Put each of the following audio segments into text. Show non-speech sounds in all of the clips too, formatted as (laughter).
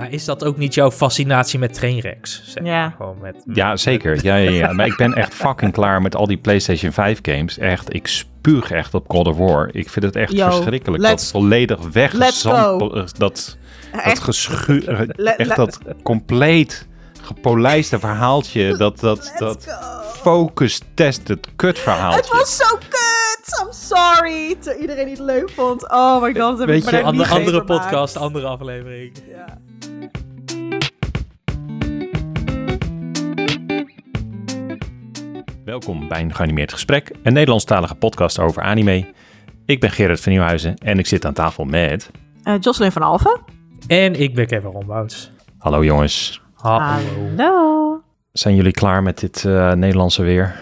Maar is dat ook niet jouw fascinatie met trainwrecks? Zeg Ja. Gewoon met, Ja, zeker. Ja, ja, ja. Maar ik ben echt fucking klaar met al die PlayStation 5 games. Echt, ik spuug echt op God of War. Ik vind het echt Yo, verschrikkelijk. let's- dat volledig go. Dat, dat Echt, geschu... le- echt dat compleet gepolijste verhaaltje. Dat, dat, dat focus-tested kut verhaaltje. het was zo kut! I'm sorry! Iedereen die het leuk vond. Oh my god, dat heb Weet ik je, andere podcast, andere aflevering. Ja. Welkom bij een geanimeerd gesprek, een Nederlandstalige podcast over anime. Ik ben Gerard van Nieuwhuizen en ik zit aan tafel met... Eh, Jocelyn van Alphen. En ik ben Kevin Rombouts. Hallo jongens, Hallo. Hallo. zijn jullie klaar met dit eh, Nederlandse weer?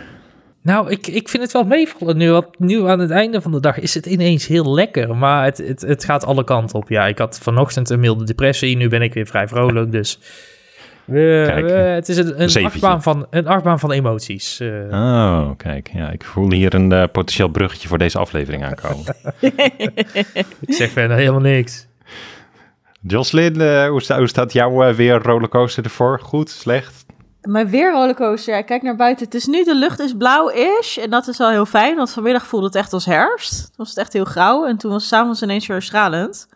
Nou, ik, ik vind het wel meevallen nu. Want nu aan het einde van de dag is het ineens heel lekker. Maar het, het, het gaat alle kanten op. Ja, ik had vanochtend een milde depressie. Nu ben ik weer vrij vrolijk. Dus we, Kijk, we- het is een, een, achtbaan van, een achtbaan van emoties. eh. Oh, kijk. Ja, ik voel hier een eh, potentieel bruggetje voor deze aflevering aankomen. (laughs) Ik zeg verder helemaal niks. Jocelyn, eh, hoe, sta- hoe staat jouw weer rollercoaster ervoor? Goed, slecht? Maar weer rollercoaster. Ja, kijk naar buiten. Het is nu, de lucht is blauw-ish. En dat is wel heel fijn, want vanmiddag voelde het echt als herfst. Toen was het echt heel grauw. En toen was het s'avonds ineens weer stralend.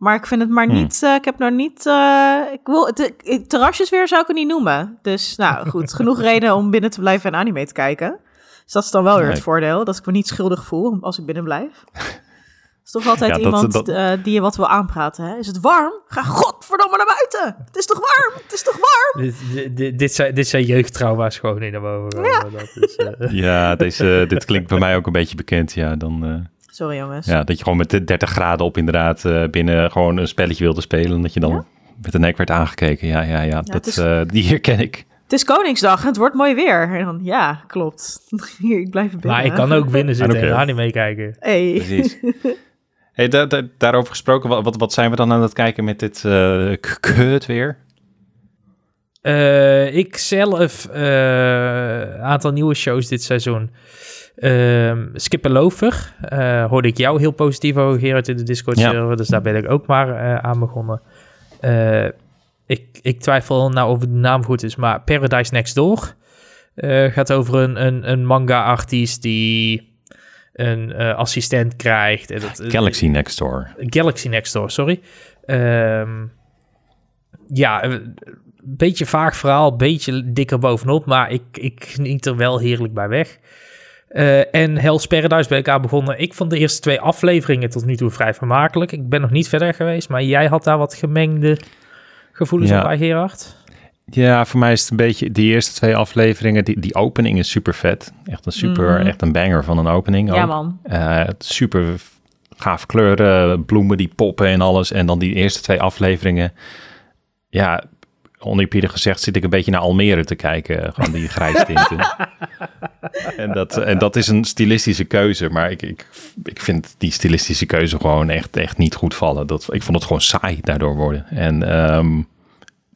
Maar ik vind het maar Hmm. niet... eh, ik heb nog niet... eh, ik wil, het, ik- terrasjes weer zou ik het niet noemen. Dus nou (laughs) goed, genoeg reden om binnen te blijven en anime te kijken. Dus dat is dan wel weer Nee. het voordeel. Dat ik me niet schuldig voel als ik binnen blijf. (laughs) is toch altijd Ja, dat- iemand dat- eh, die je wat wil aanpraten. Hè? Is het warm? Ga godverdomme naar buiten. Het is toch warm? Het is toch warm? Dit, dit- dit, zijn, dit zijn jeugdtrauma's gewoon in de boven. Ja. Dat is, eh, (laughs) Ja, deze, dit klinkt bij mij ook een beetje bekend. Ja, dan, eh, Sorry jongens. ja, dat je gewoon met de 30 graden op inderdaad eh, binnen gewoon een spelletje wilde spelen. En dat je dan Ja. met de nek werd aangekeken. Ja, ja, ja. dat, is- eh, die herken ik. Het is Koningsdag en het wordt mooi weer. En dan, ja, klopt. (laughs) Hier, ik blijf binnen. maar ik kan ook binnen zitten Oké. en anime kijken. Hey. Precies. (laughs) Hey, da- da- daarover gesproken, wat, wat, zijn we dan aan het kijken met dit eh k- kut weer? Eh, ik zelf, eh, een aantal nieuwe shows dit seizoen. Ehm Skip en Lover. eh, hoorde ik jou heel positief over, Gerard, in de Discord Ja. server. Dus daar ben ik ook maar eh, aan begonnen. Eh, ik, ik twijfel nou of de naam goed is, maar Paradise Next Door. eh, gaat over een, een, een manga-artiest die een eh, assistent krijgt. En dat, Galaxy Next Door. Galaxy Next Door, sorry. Ehm, ja, beetje vaag verhaal, beetje dikker bovenop, maar ik, ik geniet er wel heerlijk bij weg. Eh, en Hell's Paradise ben ik aan begonnen. Ik vond de eerste twee afleveringen tot nu toe vrij vermakelijk. Ik ben nog niet verder geweest, maar jij had daar wat gemengde gevoelens Ja. op bij, Gerard? Ja, voor mij is het een beetje die eerste twee afleveringen. Die, die opening is super vet. Echt een super, Mhm. echt een banger van een opening. Ja ook. man. Eh, super gaaf kleuren, bloemen die poppen en alles. En dan die eerste twee afleveringen. Ja, oneerbiedig gezegd zit ik een beetje naar Almere te kijken. Gewoon die grijstinten. (laughs) en, dat, en dat is een stilistische keuze. Maar ik, ik, ik vind die stilistische keuze gewoon echt, echt niet goed vallen. Dat, ik vond het gewoon saai daardoor worden. En ehm,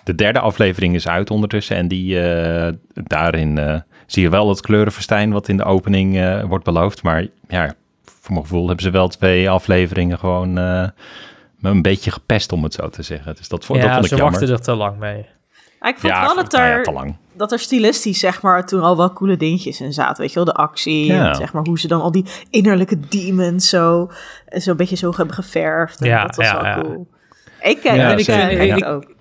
de derde aflevering is uit ondertussen. En die, eh, daarin eh, zie je wel het kleurenverstijn wat in de opening eh, wordt beloofd. Maar ja, voor mijn gevoel hebben ze wel twee afleveringen gewoon eh, me een beetje gepest, om het zo te zeggen. Dus dat, vond- dat ja, vond ik ze jammer. wachten er te lang mee. Ja, ik vond ja, wel dat nou ja, er, te lang. dat er stilistisch, zeg maar, toen al wel coole dingetjes in zaten. Weet je wel, de actie. Ja. En zeg maar hoe ze dan al die innerlijke demons zo, zo een beetje zo hebben geverfd. En Ja, dat was ja, wel ja. cool. Ik ken Ja, ik, ken- ik ja. het ook.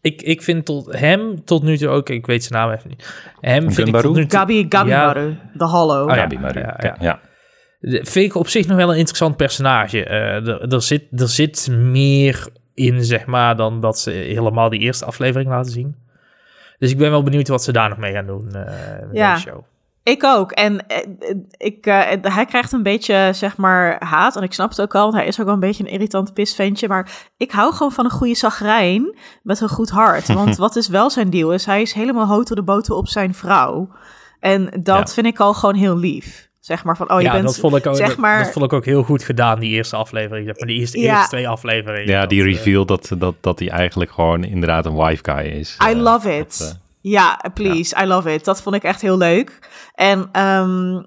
Ik, ik vind tot hem tot nu toe ook, ik weet zijn naam even niet. Hem vind ik tot nu toe... Gabi, Gabi Ja. Maru, de Hollow. Oh ja, Gabi Maru. ja, Ja, ja. ja. Vind ik op zich nog wel een interessant personage. Eh, er, zit, er zit meer in, zeg maar, dan dat ze helemaal die eerste aflevering laten zien. Dus ik ben wel benieuwd wat ze daar nog mee gaan doen eh met Ja. deze show. Ik ook. En eh, ik, hij krijgt een beetje, zeg maar, haat. En ik snap het ook al, want hij is ook wel een beetje een irritant pisventje. Maar ik hou gewoon van een goede zagrijn met een goed hart. (laughs) Want wat is wel zijn deal? Is hij is helemaal hotel de boter op zijn vrouw. En dat Ja. vind ik al gewoon heel lief. Zeg maar van, oh, je ja, bent... dat, vond ik ook, zeg dat, maar- dat vond ik ook heel goed gedaan, die eerste aflevering. Zeg maar, die eerste, Ja. eerste twee afleveringen. Ja, die eh, reveal dat, dat, dat hij eigenlijk gewoon inderdaad een wife guy is. I Eh, love it. dat, eh, ja, please, I love it. Dat vond ik echt heel leuk. En ehm,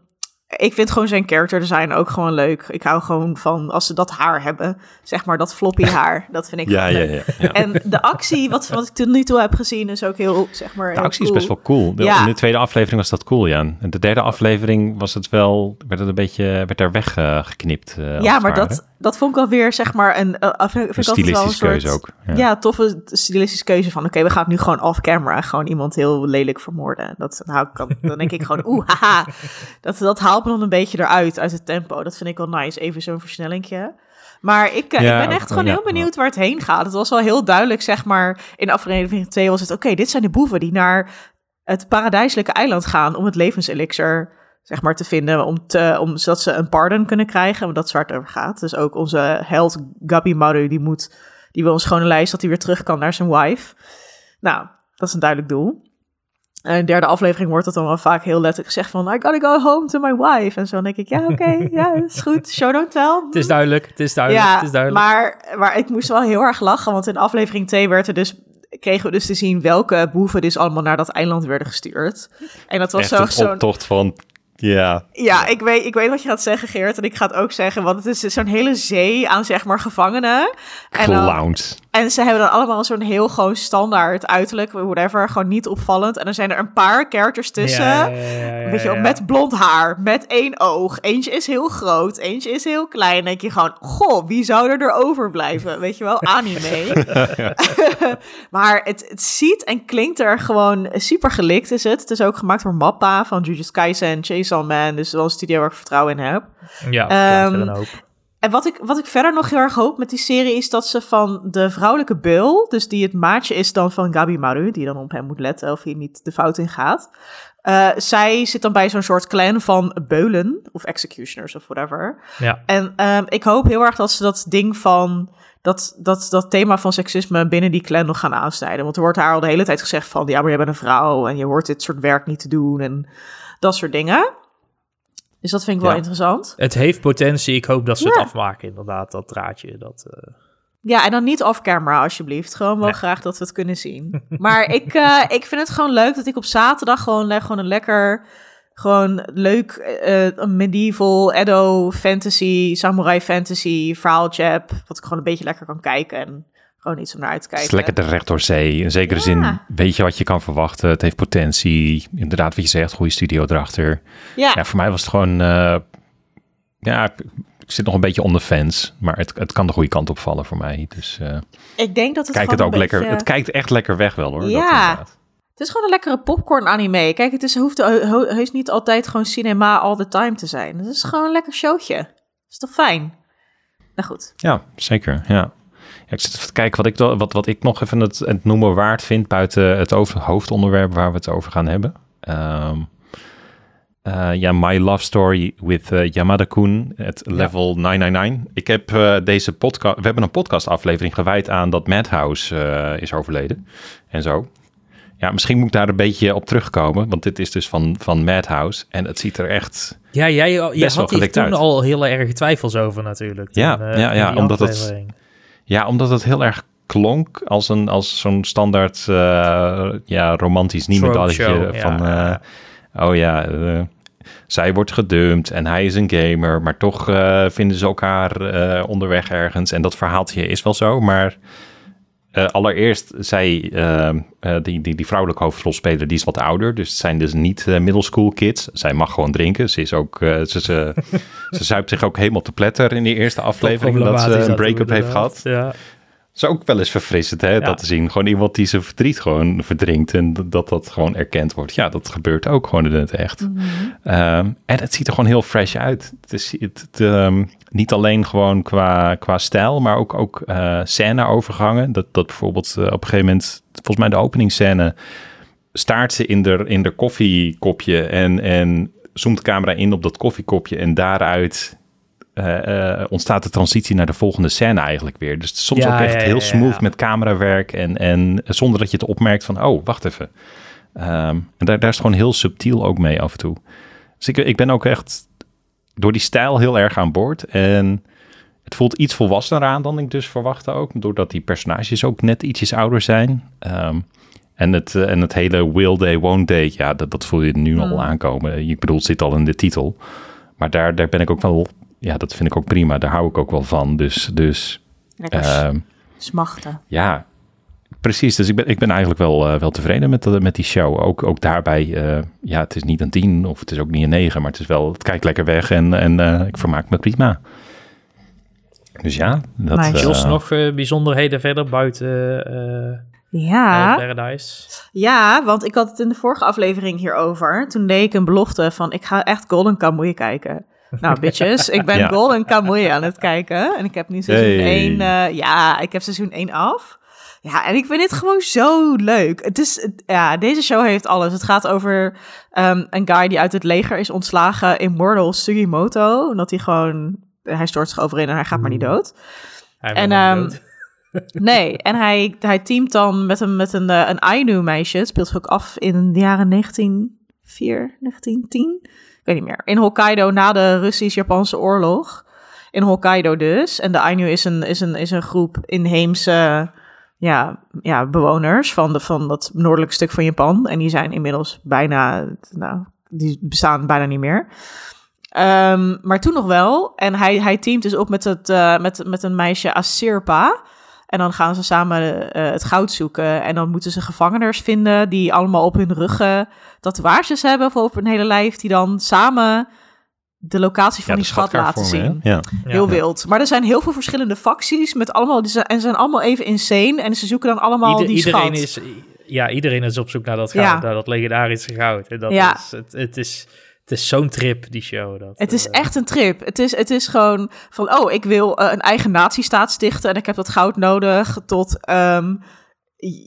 ik vind gewoon zijn character design ook gewoon leuk. Ik hou gewoon van als ze dat haar hebben, zeg maar dat floppy (laughs) haar. Dat vind ik Ja, ja, ja. ja. En de actie, wat, wat ik tot nu toe heb gezien, is ook heel, zeg maar. De actie is best wel cool. De- Ja. In de tweede aflevering was dat cool, ja. En de derde aflevering was het wel, werd het een beetje, werd er weggeknipt. eh, Ja, maar dat, dat vond ik wel weer, zeg maar, een, uh, vind, Een altijd wel een stilistische keuze soort, ook. Ja. Ja. toffe stilistische keuze van, oké, we gaan nu gewoon off-camera, gewoon iemand heel lelijk vermoorden. Dat, nou, kan, dan denk ik gewoon, oeh, haha. Dat, dat haalt me dan een beetje eruit, uit het tempo. Dat vind ik wel nice, even zo'n versnellingje. Maar ik, eh, Ja, ik ben echt gewoon ja, heel benieuwd waar het heen gaat. Het was wel heel duidelijk, zeg maar, in aflevering 2 was het, oké, dit zijn de boeven die naar het paradijselijke eiland gaan om het levenselixer zeg maar, te vinden, om te, om, zodat ze een pardon kunnen krijgen, want dat is waar het over gaat. Dus ook onze held Gabi Maru, die moet, die wil een schone lijst, dat hij weer terug kan naar zijn wife. Nou, dat is een duidelijk doel. En in de derde aflevering wordt dat dan wel vaak heel letterlijk gezegd van, I gotta go home to my wife. En zo dan denk ik, ja, oké, (laughs) ja, is goed, show don't tell. Het is duidelijk, het is duidelijk, Ja, het is duidelijk. Maar, maar ik moest wel heel erg lachen, want in aflevering 2 werd er dus, kregen we dus te zien welke boeven dus allemaal naar dat eiland werden gestuurd. En dat was Echt zo, een zo'n optocht van, ja, ja, ik weet, ik weet wat je gaat zeggen, Geert. En ik ga het ook zeggen, want het is zo'n hele zee aan, zeg maar, gevangenen. En, clowns. En ze hebben dan allemaal zo'n heel gewoon standaard uiterlijk, whatever, gewoon niet opvallend. En dan zijn er een paar characters tussen. Ja, ja, ja, ja, Weet je wel, ja. met blond haar, met één oog. Eentje is heel groot, eentje is heel klein. Dan denk je gewoon, goh, wie zou er over blijven? Weet je wel, anime. (laughs) (laughs) maar het, het ziet en klinkt er gewoon super gelikt is het. Het is ook gemaakt door Mappa van Jujutsu Kaisen en Chainsaw Man. Dus wel een studio waar ik vertrouwen in heb. Ja, Ehm, wel een hoop. En wat ik, wat ik verder nog heel erg hoop met die serie is dat ze van de vrouwelijke beul, dus die het maatje is dan van Gabi Maru, die dan op hem moet letten of hij niet de fout in gaat. eh, zij zit dan bij zo'n soort clan van beulen of executioners of whatever. Ja. En ehm, ik hoop heel erg dat ze dat ding van dat, dat, dat thema van seksisme binnen die clan nog gaan aansnijden. Want er wordt haar al de hele tijd gezegd van ja, maar jij bent een vrouw en je hoort dit soort werk niet te doen en dat soort dingen. Dus dat vind ik wel Ja. interessant. Het heeft potentie, ik hoop dat ze Ja. het afmaken inderdaad, dat draadje. Dat, eh, Ja, en dan niet off-camera alsjeblieft. Gewoon wel Nee. graag dat we het kunnen zien. (laughs) Maar ik, eh, ik vind het gewoon leuk dat ik op zaterdag gewoon, gewoon een lekker... Gewoon leuk een medieval, Edo, fantasy, samurai fantasy verhaaltje heb. Wat ik gewoon een beetje lekker kan kijken en gewoon iets om naar uit te Het is kijken. lekker de recht door zee. In zekere Ja. zin weet je wat je kan verwachten. Het heeft potentie. Inderdaad, wat je zegt, goede studio erachter. Ja, Ja, voor mij was het gewoon... eh, ja, ik, zit nog een beetje on the fence. Maar het, het kan de goede kant opvallen voor mij. Dus eh, ik denk dat het kijk het ook lekker... Het kijkt echt lekker weg wel hoor. Ja. Het is gewoon een lekkere popcorn anime. Kijk, het is, hoeft he- he- heus niet altijd gewoon cinema all the time te zijn. Het is gewoon een lekker showtje. Is toch fijn? Nou goed. Ja, zeker. Ja. Ja, ik zit even te kijken wat ik, wat, wat ik nog even het, het noemen waard vind buiten het over, hoofdonderwerp waar we het over gaan hebben. Ehm, eh, ja, My Love Story with eh, Yamada-kun, het level 999. Ik heb eh, deze podcast, we hebben een podcastaflevering gewijd aan dat Madhouse is overleden en zo. Ja, misschien moet ik daar een beetje op terugkomen, want dit is dus van, van Madhouse en het ziet er echt... Ja, jij je had hier toen uit. al heel erg twijfels over natuurlijk. Ja, toen, ja, ja, omdat het-. Ja, omdat het heel erg klonk als, een, als zo'n standaard eh, ja, romantisch niemendalletje van... ja. eh, oh ja, eh, zij wordt gedumpt en hij is een gamer, maar toch vinden ze elkaar onderweg ergens. En dat verhaaltje is wel zo, maar eh, allereerst, zij, eh, eh, die, die, die vrouwelijke hoofdrolspeler, die is wat ouder. Dus het zijn dus niet eh, middle school kids. Zij mag gewoon drinken. Ze is ook, ze, ze, (laughs) ze zuipt zich ook helemaal te pletter in die eerste aflevering dat ze een break-up heeft gehad. Ja. Is ook wel eens verfrissend, hè, dat te zien. Gewoon iemand die zijn verdriet gewoon verdrinkt en dat- dat gewoon erkend wordt. Ja, dat gebeurt ook gewoon in het echt. Ehm, en het ziet er gewoon heel fresh uit. Het is het, het, ehm, niet alleen gewoon qua, qua stijl, maar ook, ook eh scène-overgangen. Dat, dat bijvoorbeeld eh, op een gegeven moment, volgens mij de openingsscène, staart ze in de, in de koffiekopje en, en zoomt de camera in op dat koffiekopje en daaruit eh, eh, ontstaat de transitie naar de volgende scène eigenlijk weer. Dus soms Ja, ook echt ja, heel smooth met camerawerk en, en zonder dat je het opmerkt van, oh, wacht even. Ehm, en daar, daar is gewoon heel subtiel ook mee af en toe. Dus ik, ik ben ook echt door die stijl heel erg aan boord. En het voelt iets volwassener aan dan ik dus verwachtte ook. Doordat die personages ook net ietsjes ouder zijn. Ehm, en, het, eh, en het hele will day, won't day, ja, dat, dat voel je nu al aankomen. Ik bedoel, het zit al in de titel. Maar daar, daar ben ik ook wel, ja, dat vind ik ook prima. Daar hou ik ook wel van. Dus, dus ehm, smachten. ja, precies. Dus ik ben, ik ben eigenlijk wel, eh, wel tevreden met, de- met die show. Ook, ook daarbij, eh, ja, het is niet een 10 of het is ook niet een 9, maar het is wel, het kijkt lekker weg en, en eh, ik vermaak me prima. Dus ja, dat... Nice. eh, Jos, nog eh, bijzonderheden verder buiten eh Ja. Paradise? Ja, want ik had het in de vorige aflevering hierover. Toen deed ik een belofte van ik ga echt Golden Kamuy kijken. Nou, bitches, ik ben Ja. Golden Kamuy aan het kijken. En ik heb nu seizoen Hey. 1... ja, ik heb seizoen 1 af. Ja, en ik vind dit gewoon zo leuk. Het is, het- ja, deze show heeft alles. Het gaat over ehm, een guy die uit het leger is ontslagen, Immortal Sugimoto. En dat hij gewoon, hij stort zich overin en hij gaat maar niet dood. Hij En, ehm, dood. (laughs) Nee, en hij, hij teamt dan met een, met een, eh, een Ainu-meisje. Het speelt zich ook af in de jaren 1904, 1910. Ik weet niet meer. In Hokkaido na de Russisch-Japanse oorlog. In Hokkaido dus. En de Ainu is een, is een, is een groep inheemse ja, ja, bewoners van, de, van dat noordelijke stuk van Japan. En die zijn inmiddels bijna, nou, die bestaan bijna niet meer. Ehm, maar toen nog wel. En hij, hij teamt dus op met, het, eh, met, met een meisje Asirpa. En dan gaan ze samen eh, het goud zoeken. En dan moeten ze gevangeners vinden die allemaal op hun ruggen tatoeages hebben of op hun hele lijf. Die dan samen de locatie van ja, die de schat laten zien. Ja. Ja. Heel wild. Maar er zijn heel veel verschillende facties met allemaal, die zijn, en ze zijn allemaal even insane. En ze zoeken dan allemaal Ieder- die iedereen schat. is, ja, iedereen is op zoek naar dat goud, Ja. naar dat legendarische goud. En dat Ja. is, het, het is, het is zo'n trip, die show. Dat, Het is eh, echt een trip. Het is, het is gewoon van, oh, ik wil eh, een eigen natiestaat stichten en ik heb dat goud nodig. Tot, ehm,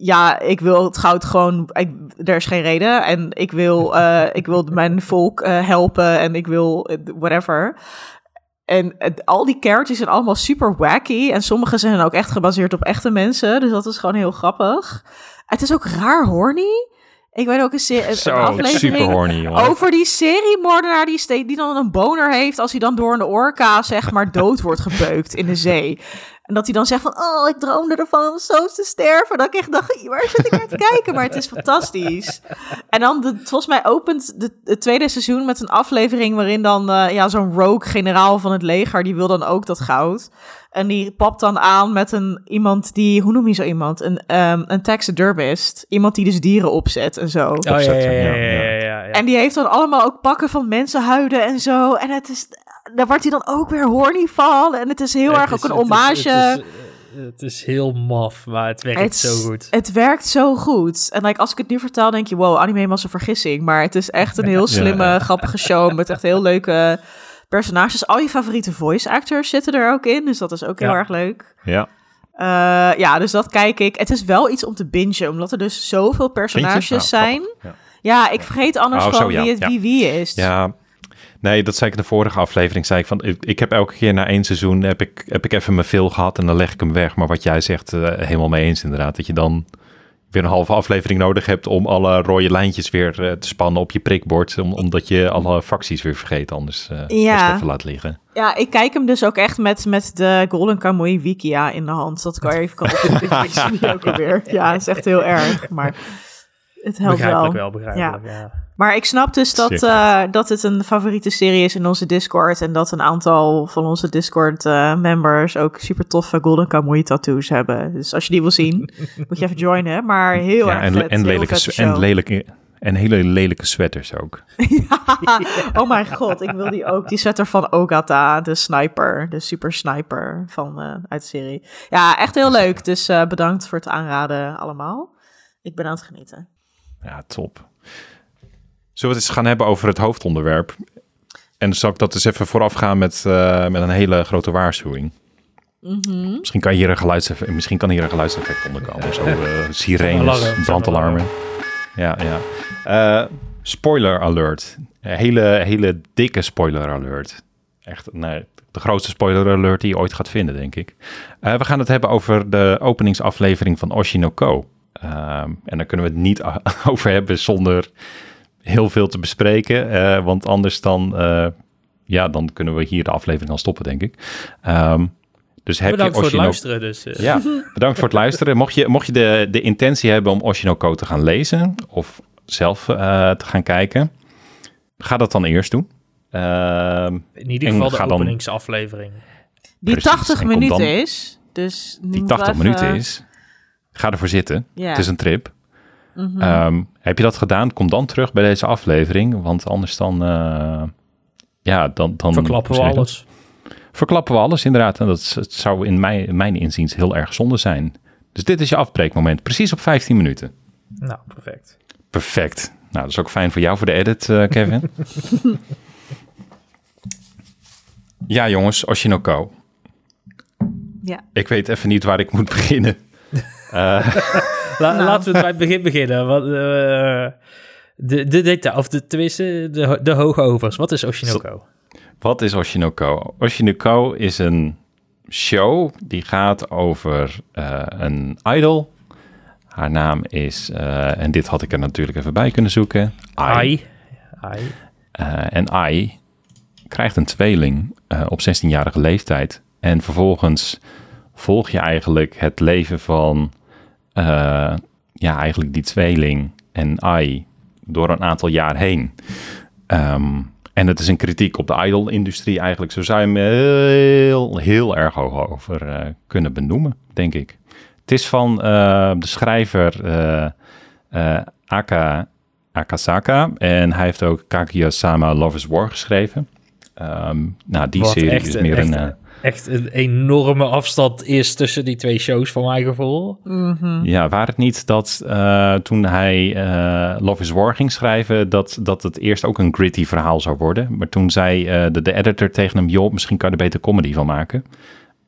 ja, ik wil het goud gewoon, ik, er is geen reden. En ik wil, (laughs) eh, ik wil mijn volk helpen en ik wil whatever. En al die characters zijn allemaal super wacky. En sommige zijn ook echt gebaseerd op echte mensen. Dus dat is gewoon heel grappig. Het is ook raar horny. Ik weet ook een, se- een Zo, aflevering horny, over die seriemoordenaar die, ste- die dan een boner heeft als hij dan door een orka zeg maar dood wordt gebeukt in de zee. En dat hij dan zegt van, oh, ik droomde ervan om zo te sterven. Dat ik echt dacht, waar zit ik naar te (laughs) kijken? Maar het is fantastisch. En dan, de, volgens mij opent de, het tweede seizoen met een aflevering waarin dan eh, ja, zo'n rogue generaal van het leger, die wil dan ook dat goud. En die papt dan aan met een iemand die, hoe noem je zo iemand? Een, ehm een taxidermist. Iemand die dus dieren opzet en zo. Oh, ja, ja, opzetten, ja, ja, ja, ja. ja, ja, ja. En die heeft dan allemaal ook pakken van mensenhuiden en zo. En het is, daar wordt hij dan ook weer horny van. En het is heel Het erg is- ook een het is- hommage. Het is, het is heel maf, maar het werkt Het- zo goed. Het werkt zo goed. En like, als ik het nu vertel, denk je, wow, anime was een vergissing. Maar het is echt een (laughs) heel slimme, Ja. grappige show met echt heel leuke personages. Al je favoriete voice actors zitten er ook in, dus dat is ook heel Ja. erg leuk. Ja. Eh, ja, dus dat kijk ik. Het is wel iets om te bingen, omdat er dus zoveel personages Nou, zijn. Ja. Ja, ik vergeet anders Oh, zo, gewoon ja, wie het ja. wie wie is. Ja, nee, dat zei ik in de vorige aflevering. Zei ik, van, ik, ik heb elke keer na één seizoen heb ik, heb ik even mijn veel gehad en dan leg ik hem weg. Maar wat jij zegt, eh, helemaal mee eens inderdaad. Dat je dan weer een halve aflevering nodig hebt om alle rode lijntjes weer eh, te spannen op je prikbord. Om, omdat je alle facties weer vergeet, anders eh Ja. even laat liggen. Ja, ik kijk hem dus ook echt met, met de Golden Kamuy Wikia in de hand. Zodat (laughs) ik even kan niet (laughs) ook alweer. Ja, is echt heel erg. Maar het helpt Begrijpelijk wel. wel, begrijpelijk. Ja. Maar ik snap dus dat, eh, dat het een favoriete serie is in onze Discord. En dat een aantal van onze Discord-members ook super toffe Golden Kamuy tattoos hebben. Dus als je die wil zien, (laughs) moet je even joinen. Maar heel Ja, erg en, vet. en, lelijke, en, lelijke, en hele lelijke sweaters ook. (laughs) oh mijn god, ik wil die ook. Die sweater van Ogata, de sniper, de super sniper van, eh, uit de serie. Ja, echt heel leuk. Dus eh, bedankt voor het aanraden allemaal. Ik ben aan het genieten. Ja, top. Zullen we het eens gaan hebben over het hoofdonderwerp? En dan zal ik dat eens even vooraf gaan met, eh, met een hele grote waarschuwing. Mhm. Misschien kan hier een geluidseffect, misschien kan hier een geluidseffect onder komen. Zo, eh, (laughs) sirenes, Alarm, brandalarmen. Ja, ja. Eh, spoiler alert. Hele, hele dikke spoiler alert. Echt, nee, de grootste spoiler alert die je ooit gaat vinden, denk ik. We gaan het hebben over de openingsaflevering van Oshinoko. Ehm, en daar kunnen we het niet (laughs) over hebben zonder heel veel te bespreken. eh, want anders dan, eh, ja, dan kunnen we hier de aflevering al stoppen, denk ik. Ehm, dus heb Bedankt je voor het luisteren. Dus, eh, ja, (laughs) bedankt voor het luisteren. Mocht je, mocht je de, de intentie hebben om Oshinoko te gaan lezen of zelf eh, te gaan kijken, ga dat dan eerst doen. Ehm, In ieder geval de dan- openingsaflevering. Die Precies, 80 en kom minuten dan- is. Dus nu die moeten 80 we even- minuten is. Ga ervoor zitten. Ja. Het is een trip. Mhm. Ehm, heb je dat gedaan? Kom dan terug bij deze aflevering. Want anders dan... eh, ja, dan... dan Verklappen we je alles. Verklappen we alles, inderdaad. En dat is- het zou in mijn, in mijn inziens heel erg zonde zijn. Dus dit is je afbreekmoment. Precies op 15 minuten. Nou, perfect. Perfect. Nou, dat is ook fijn voor jou voor de edit, eh, Kevin. (laughs) ja, jongens, Oshinoko. Ja. Ik weet even niet waar ik moet (laughs) beginnen. Eh, (laughs) La- Nou. Laten we bij het begin beginnen. Wat, eh, de, de detail, of de, tenminste, de, de hoogovers. Wat is Oshinoko? wat is Oshinoko? Oshinoko is een show die gaat over eh, een idol. Haar naam is, eh, en dit had ik er natuurlijk even bij kunnen zoeken. Ai. Ai. Eh, en Ai krijgt een tweeling eh, op 16-jarige leeftijd. En vervolgens volg je eigenlijk het leven van eh, ja, eigenlijk die tweeling en Ai door een aantal jaar heen. Ehm, en het is een kritiek op de idol-industrie eigenlijk. Zo zou je hem heel, heel erg hoog over eh, kunnen benoemen, denk ik. Het is van eh, de schrijver Aka Akasaka. En hij heeft ook Kaguya-sama Love is War geschreven. Ehm, nou, die Wat serie is meer een... een- Echt een enorme afstand is tussen die twee shows, van mijn gevoel. Mhm. Ja, waar het niet dat eh, toen hij eh, Love is War ging schrijven, dat, dat het eerst ook een gritty verhaal zou worden. Maar toen zei eh, de, de editor tegen hem, joh, misschien kan je er beter comedy van maken.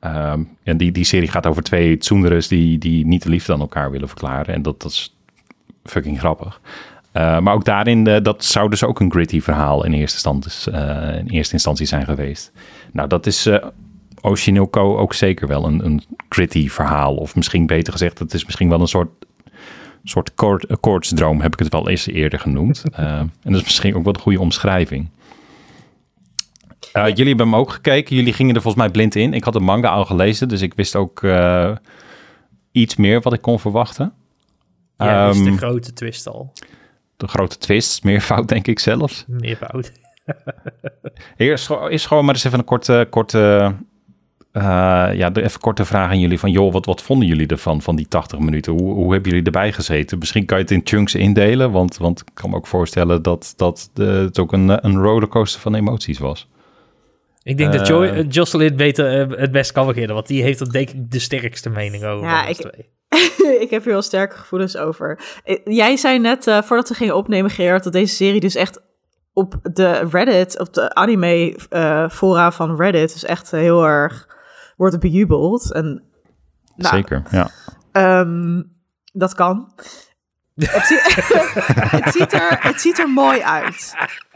Ehm, en die, die serie gaat over twee tsunderes die, die niet de liefde aan elkaar willen verklaren. En dat, dat is fucking grappig. Eh, maar ook daarin, eh, dat zou dus ook een gritty verhaal in eerste, instantie, eh, in eerste instantie zijn geweest. Nou, dat is eh Oshinoko ook zeker wel een, een gritty verhaal. Of misschien beter gezegd, het is misschien wel een soort, soort een koortsdroom, heb ik het wel eens eerder genoemd. (laughs) Eh, en dat is misschien ook wel een goede omschrijving. Eh, jullie hebben hem ook gekeken. Jullie gingen er volgens mij blind in. Ik had de manga al gelezen, dus ik wist ook eh, iets meer wat ik kon verwachten. Ja, is de Ehm, grote twist al. de grote twist, meervoud denk ik zelfs. Meervoud. Eerst gewoon- is gewoon maar eens even een korte, korte, eh, ja, de- even korte vraag aan jullie van, joh, wat, wat vonden jullie ervan, van die 80 minuten? Hoe, hoe hebben jullie erbij gezeten? Misschien kan je het in chunks indelen, want, want ik kan me ook voorstellen dat, dat de, het ook een, een rollercoaster van emoties was. Ik denk dat Eh, Joy, eh, Jocelyn beter eh, het best kan beginnen, want die heeft er denk ik de sterkste mening over. Ja, ik- twee. (laughs) ik heb hier wel sterke gevoelens over. Eh, Jij zei net, eh, voordat we gingen opnemen, Gerard, dat deze serie dus echt op de Reddit, op de anime eh, fora van Reddit, is echt heel erg, wordt bejubeld. En, nou, Zeker, ja. ehm, dat kan. het, zie- (laughs) het, ziet er, het ziet er mooi uit.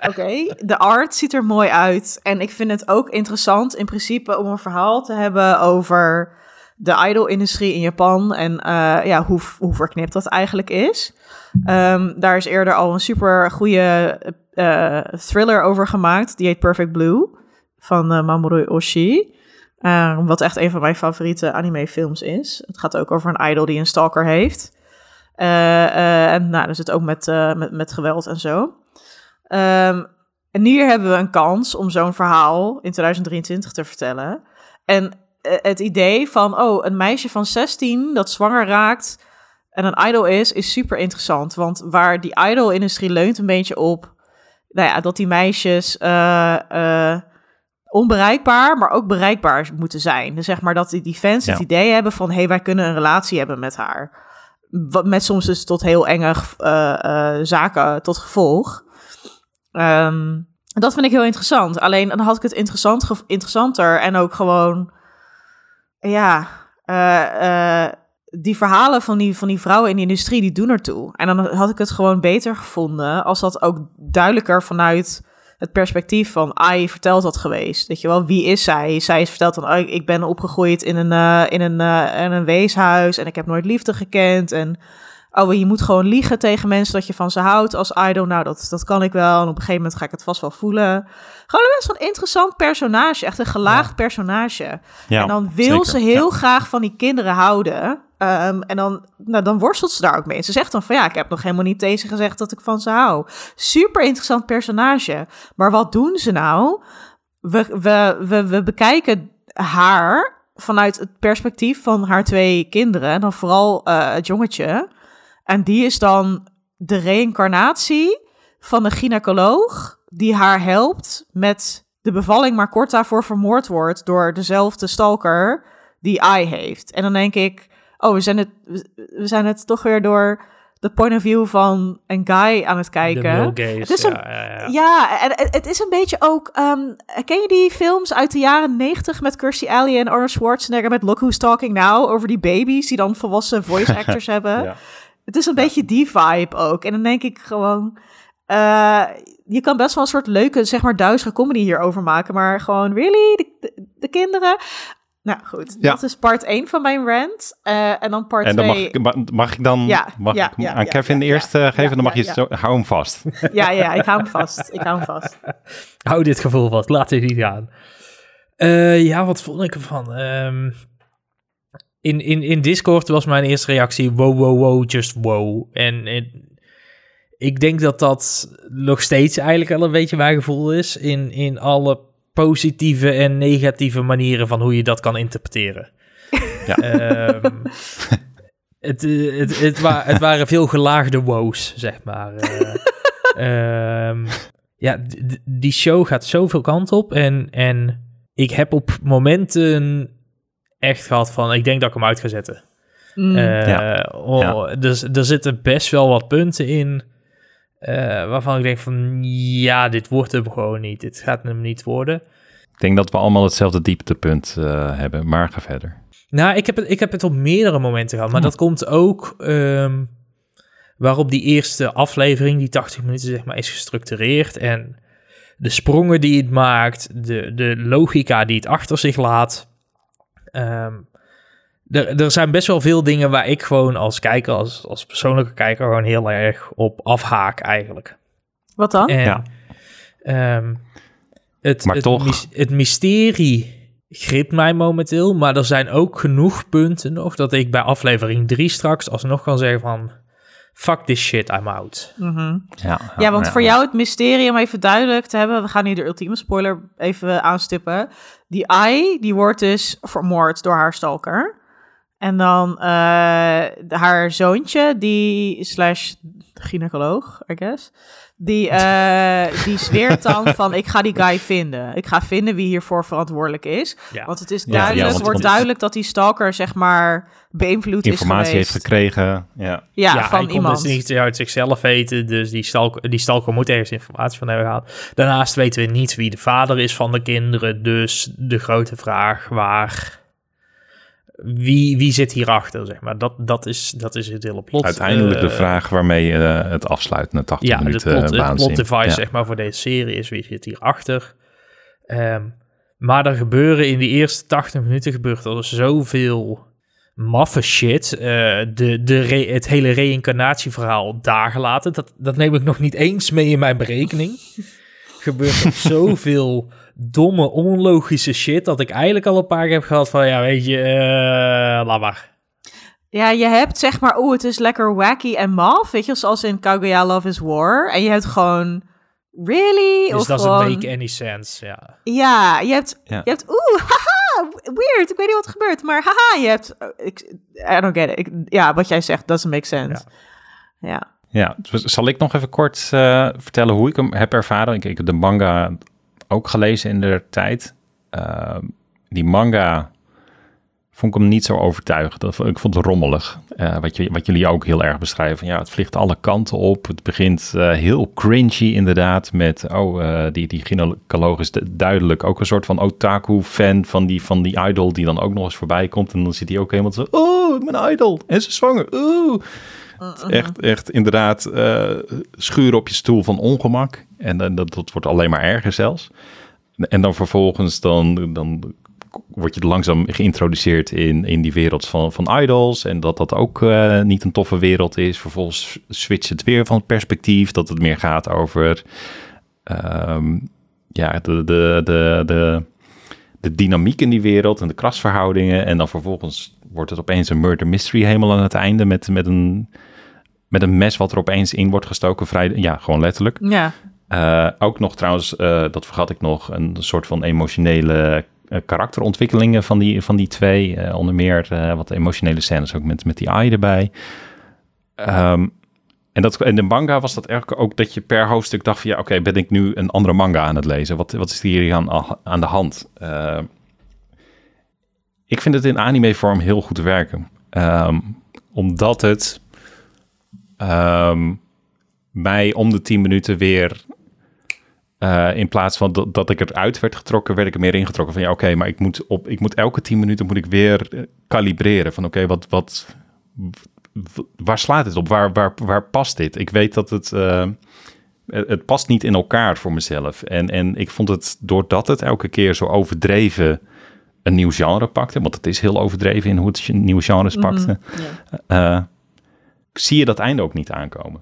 Oké, de art ziet er mooi uit. En ik vind het ook interessant in principe om een verhaal te hebben over de idol-industrie in Japan. En eh, ja, hoe, hoe verknipt dat eigenlijk is. Ehm, daar is eerder al een super goede eh, thriller over gemaakt. Die heet Perfect Blue van eh, Mamoru Oshii. Eh, wat echt een van mijn favoriete anime-films is. Het gaat ook over een idol die een stalker heeft. Eh, eh, en nou, dus het ook met, eh, met, met geweld en zo. Ehm, en hier hebben we een kans om zo'n verhaal in 2023 te vertellen. En het idee van, oh, een meisje van 16 dat zwanger raakt en een idol is, is super interessant. Want waar die idol-industrie leunt een beetje op, nou ja, dat die meisjes onbereikbaar, maar ook bereikbaar moeten zijn. Dus zeg maar dat die, die fans het Ja. idee hebben van, hé, hey, wij kunnen een relatie hebben met haar. Wat met soms dus tot heel enge eh, eh, zaken tot gevolg. Ehm, dat vind ik heel interessant. Alleen dan had ik het interessant interessanter en ook gewoon, ja, eh, die verhalen van die, van die vrouwen in de industrie, die doen ertoe. En dan had ik het gewoon beter gevonden als dat ook duidelijker vanuit het perspectief van Ai verteld had geweest. Weet je wel, wie is zij? Zij is verteld van, oh, ik ben opgegroeid in een, eh, in, een, eh, in een weeshuis en ik heb nooit liefde gekend. En oh, je moet gewoon liegen tegen mensen dat je van ze houdt als idol. Nou, dat, dat kan ik wel. En op een gegeven moment ga ik het vast wel voelen. Gewoon een best wel interessant personage. Echt een gelaagd personage. ja en dan wil zeker. ze heel graag van die kinderen houden. Ehm, en dan, nou, dan worstelt ze daar ook mee. Ze zegt dan van ja, ik heb nog helemaal niet tegen gezegd dat ik van ze hou. Super interessant personage. Maar wat doen ze nou? We, we, we, we bekijken haar vanuit het perspectief van haar twee kinderen. En dan vooral eh, het jongetje. En die is dan de reïncarnatie van de gynaecoloog die haar helpt met de bevalling, maar kort daarvoor vermoord wordt door dezelfde stalker die I heeft. En dan denk ik, oh, we zijn het, we zijn het toch weer door de point of view van een guy aan het kijken. De Het is een- ja, ja, ja. Ja, en het, het is een beetje ook. ehm, ken je die films uit de jaren 90 met Kirstie Alley en Arnold Schwarzenegger met Look Who's Talking Now over die baby's die dan volwassen voice (laughs) actors hebben? Ja. Het is een beetje die vibe ook. En dan denk ik gewoon. eh, je kan best wel een soort leuke, zeg maar, duizige comedy hierover maken. Maar gewoon, really? De, de, de kinderen? Nou goed, Ja. dat is part 1 van mijn rant. Eh, en dan part En dan 2. mag ik, ma- mag ik dan Ja, mag ja, ik ja, aan ja, Kevin ja, eerst ja, eh, geven? ja, dan mag ja, je ja. zo, hou hem vast. Ja, ja, ik hou hem vast. Ik hou hem vast. (laughs) Hou dit gevoel vast, laat dit niet gaan. Eh, ja, wat vond ik ervan? Ehm, in, in, in Discord was mijn eerste reactie wow, wow, wow, just wow. En, en ik denk dat dat nog steeds eigenlijk wel een beetje mijn gevoel is in, in alle positieve en negatieve manieren van hoe je dat kan interpreteren. (laughs) Ja. Ehm, het, eh, het, het, wa- het waren veel gelaagde wows, zeg maar. Eh, (laughs) ehm, ja, die show gaat zoveel kant op. En, en ik heb op momenten echt gehad van... ik denk dat ik hem uit ga zetten. Mm. Eh, Ja. oh, Dus er zitten best wel wat punten in... eh, waarvan ik denk van... ja, dit wordt hem gewoon niet. Dit gaat hem niet worden. Ik denk dat we allemaal hetzelfde dieptepunt eh, hebben, maar ga verder. Nou, ik heb het, ik heb het op meerdere momenten gehad. Maar dat komt ook ehm, waarop die eerste aflevering, die 80 minuten zeg maar, is gestructureerd. En de sprongen die het maakt, de, de logica die het achter zich laat. Ehm, er, er zijn best wel veel dingen waar ik gewoon als kijker, als, als persoonlijke kijker, gewoon heel erg op afhaak eigenlijk. Wat dan? En, Ja. ehm, het, Maar het, toch- het mysterie gript mij momenteel, maar er zijn ook genoeg punten nog dat ik bij aflevering 3 straks alsnog kan zeggen van fuck this shit, I'm out. Mhm. Ja, Ja, want voor jou het mysterie, om even duidelijk te hebben, we gaan hier de ultieme spoiler even aanstippen. Die I, die wordt dus vermoord door haar stalker. En dan eh, haar zoontje, die slash gynaecoloog, I guess, die, eh, die zweert dan (laughs) van ik ga die guy vinden. Ik ga vinden wie hiervoor verantwoordelijk is. Ja. Want het is duidelijk, ja, want- wordt want- duidelijk dat die stalker zeg maar beïnvloed is informatie heeft gekregen. Ja. Ja, hij van kon iemand. dus niet uit zichzelf weten, dus die stalker, die stalker moet ergens informatie van hebben gehad. Daarnaast weten we niet wie de vader is van de kinderen, dus de grote vraag waar... Wie, wie zit hierachter, zeg maar. Dat, dat, is, dat is het hele plot. Uiteindelijk de Eh, vraag waarmee je eh, het afsluit na 80 ja, het minuten plot, uh, het waanzin. plot device Ja. zeg maar, voor deze serie is wie zit hierachter. Ehm maar er gebeuren in die eerste 80 minuten gebeurt er zoveel maffe shit. Eh, de, de re- het hele reïncarnatieverhaal daar gelaten. Dat, dat neem ik nog niet eens mee in mijn berekening. gebeurt er (laughs) zoveel domme, onlogische shit... dat ik eigenlijk al een paar keer heb gehad van... ja, weet je, eh laat maar. Ja, je hebt zeg maar, oeh, het is lekker wacky en maf, weet je, zoals in Kaguya Love is War. En je hebt gewoon, really? Dus of dat gewoon, doesn't make any sense, ja. Ja, je hebt, Ja. je hebt, oeh, (laughs) haha, weird, ik weet niet wat er gebeurt, maar haha, je hebt, oh, ik, I don't get it. Ik, ja, wat jij zegt, doesn't make sense. Ja. Ja, dus zal ik nog even kort eh, vertellen hoe ik hem heb ervaren? Ik, ik heb de manga ook gelezen in de tijd. Eh, die manga vond ik hem niet zo overtuigend. Ik vond het rommelig. Eh, wat, je, wat jullie ook heel erg beschrijven. Ja, het vliegt alle kanten op. Het begint eh, heel cringy inderdaad. Met, oh, eh, die, die gynaecoloog is duidelijk ook een soort van otaku-fan van die, van die idol... die dan ook nog eens voorbij komt. En dan zit hij ook helemaal zo... Oh, mijn idol. En ze is zwanger. Oeh. Het is Echt, echt inderdaad schuren op je stoel van ongemak. En dat, dat wordt alleen maar erger zelfs. En dan vervolgens dan, dan word je langzaam geïntroduceerd in, in die wereld van, van idols. En dat dat ook eh, niet een toffe wereld is. Vervolgens switcht het weer van perspectief. Dat het meer gaat over ehm, ja, de, de, de, de, de dynamiek in die wereld en de krasverhoudingen. En dan vervolgens wordt het opeens een murder mystery helemaal aan het einde met, met, een, met een mes wat er opeens in wordt gestoken. Vrij, ja, gewoon letterlijk. Ja. Uh, ook nog trouwens, uh, dat vergat ik nog, een soort van emotionele uh, karakterontwikkelingen van die, van die twee. onder meer wat emotionele scènes ook met, met die AI erbij. Um, en dat, in de manga was dat eigenlijk ook dat je per hoofdstuk dacht van ja, oké, ben ik nu een andere manga aan het lezen? Wat, wat is hier aan, aan de hand? Ik vind het in anime vorm heel goed werken. Um, omdat het um, mij om de tien minuten weer uh, in plaats van dat, dat ik eruit werd getrokken, werd ik er meer ingetrokken. Van ja, oké, maar ik moet, op, ik moet elke tien minuten moet ik weer kalibreren. Van oké, wat, wat, waar slaat dit op? Waar, waar, waar past dit? Ik weet dat het, uh, het past niet in elkaar voor mezelf. En, en ik vond het, doordat het elke keer zo overdreven een nieuw genre pakte, want het is heel overdreven in hoe het nieuwe genres mhm, pakte, uh, zie je dat einde ook niet aankomen.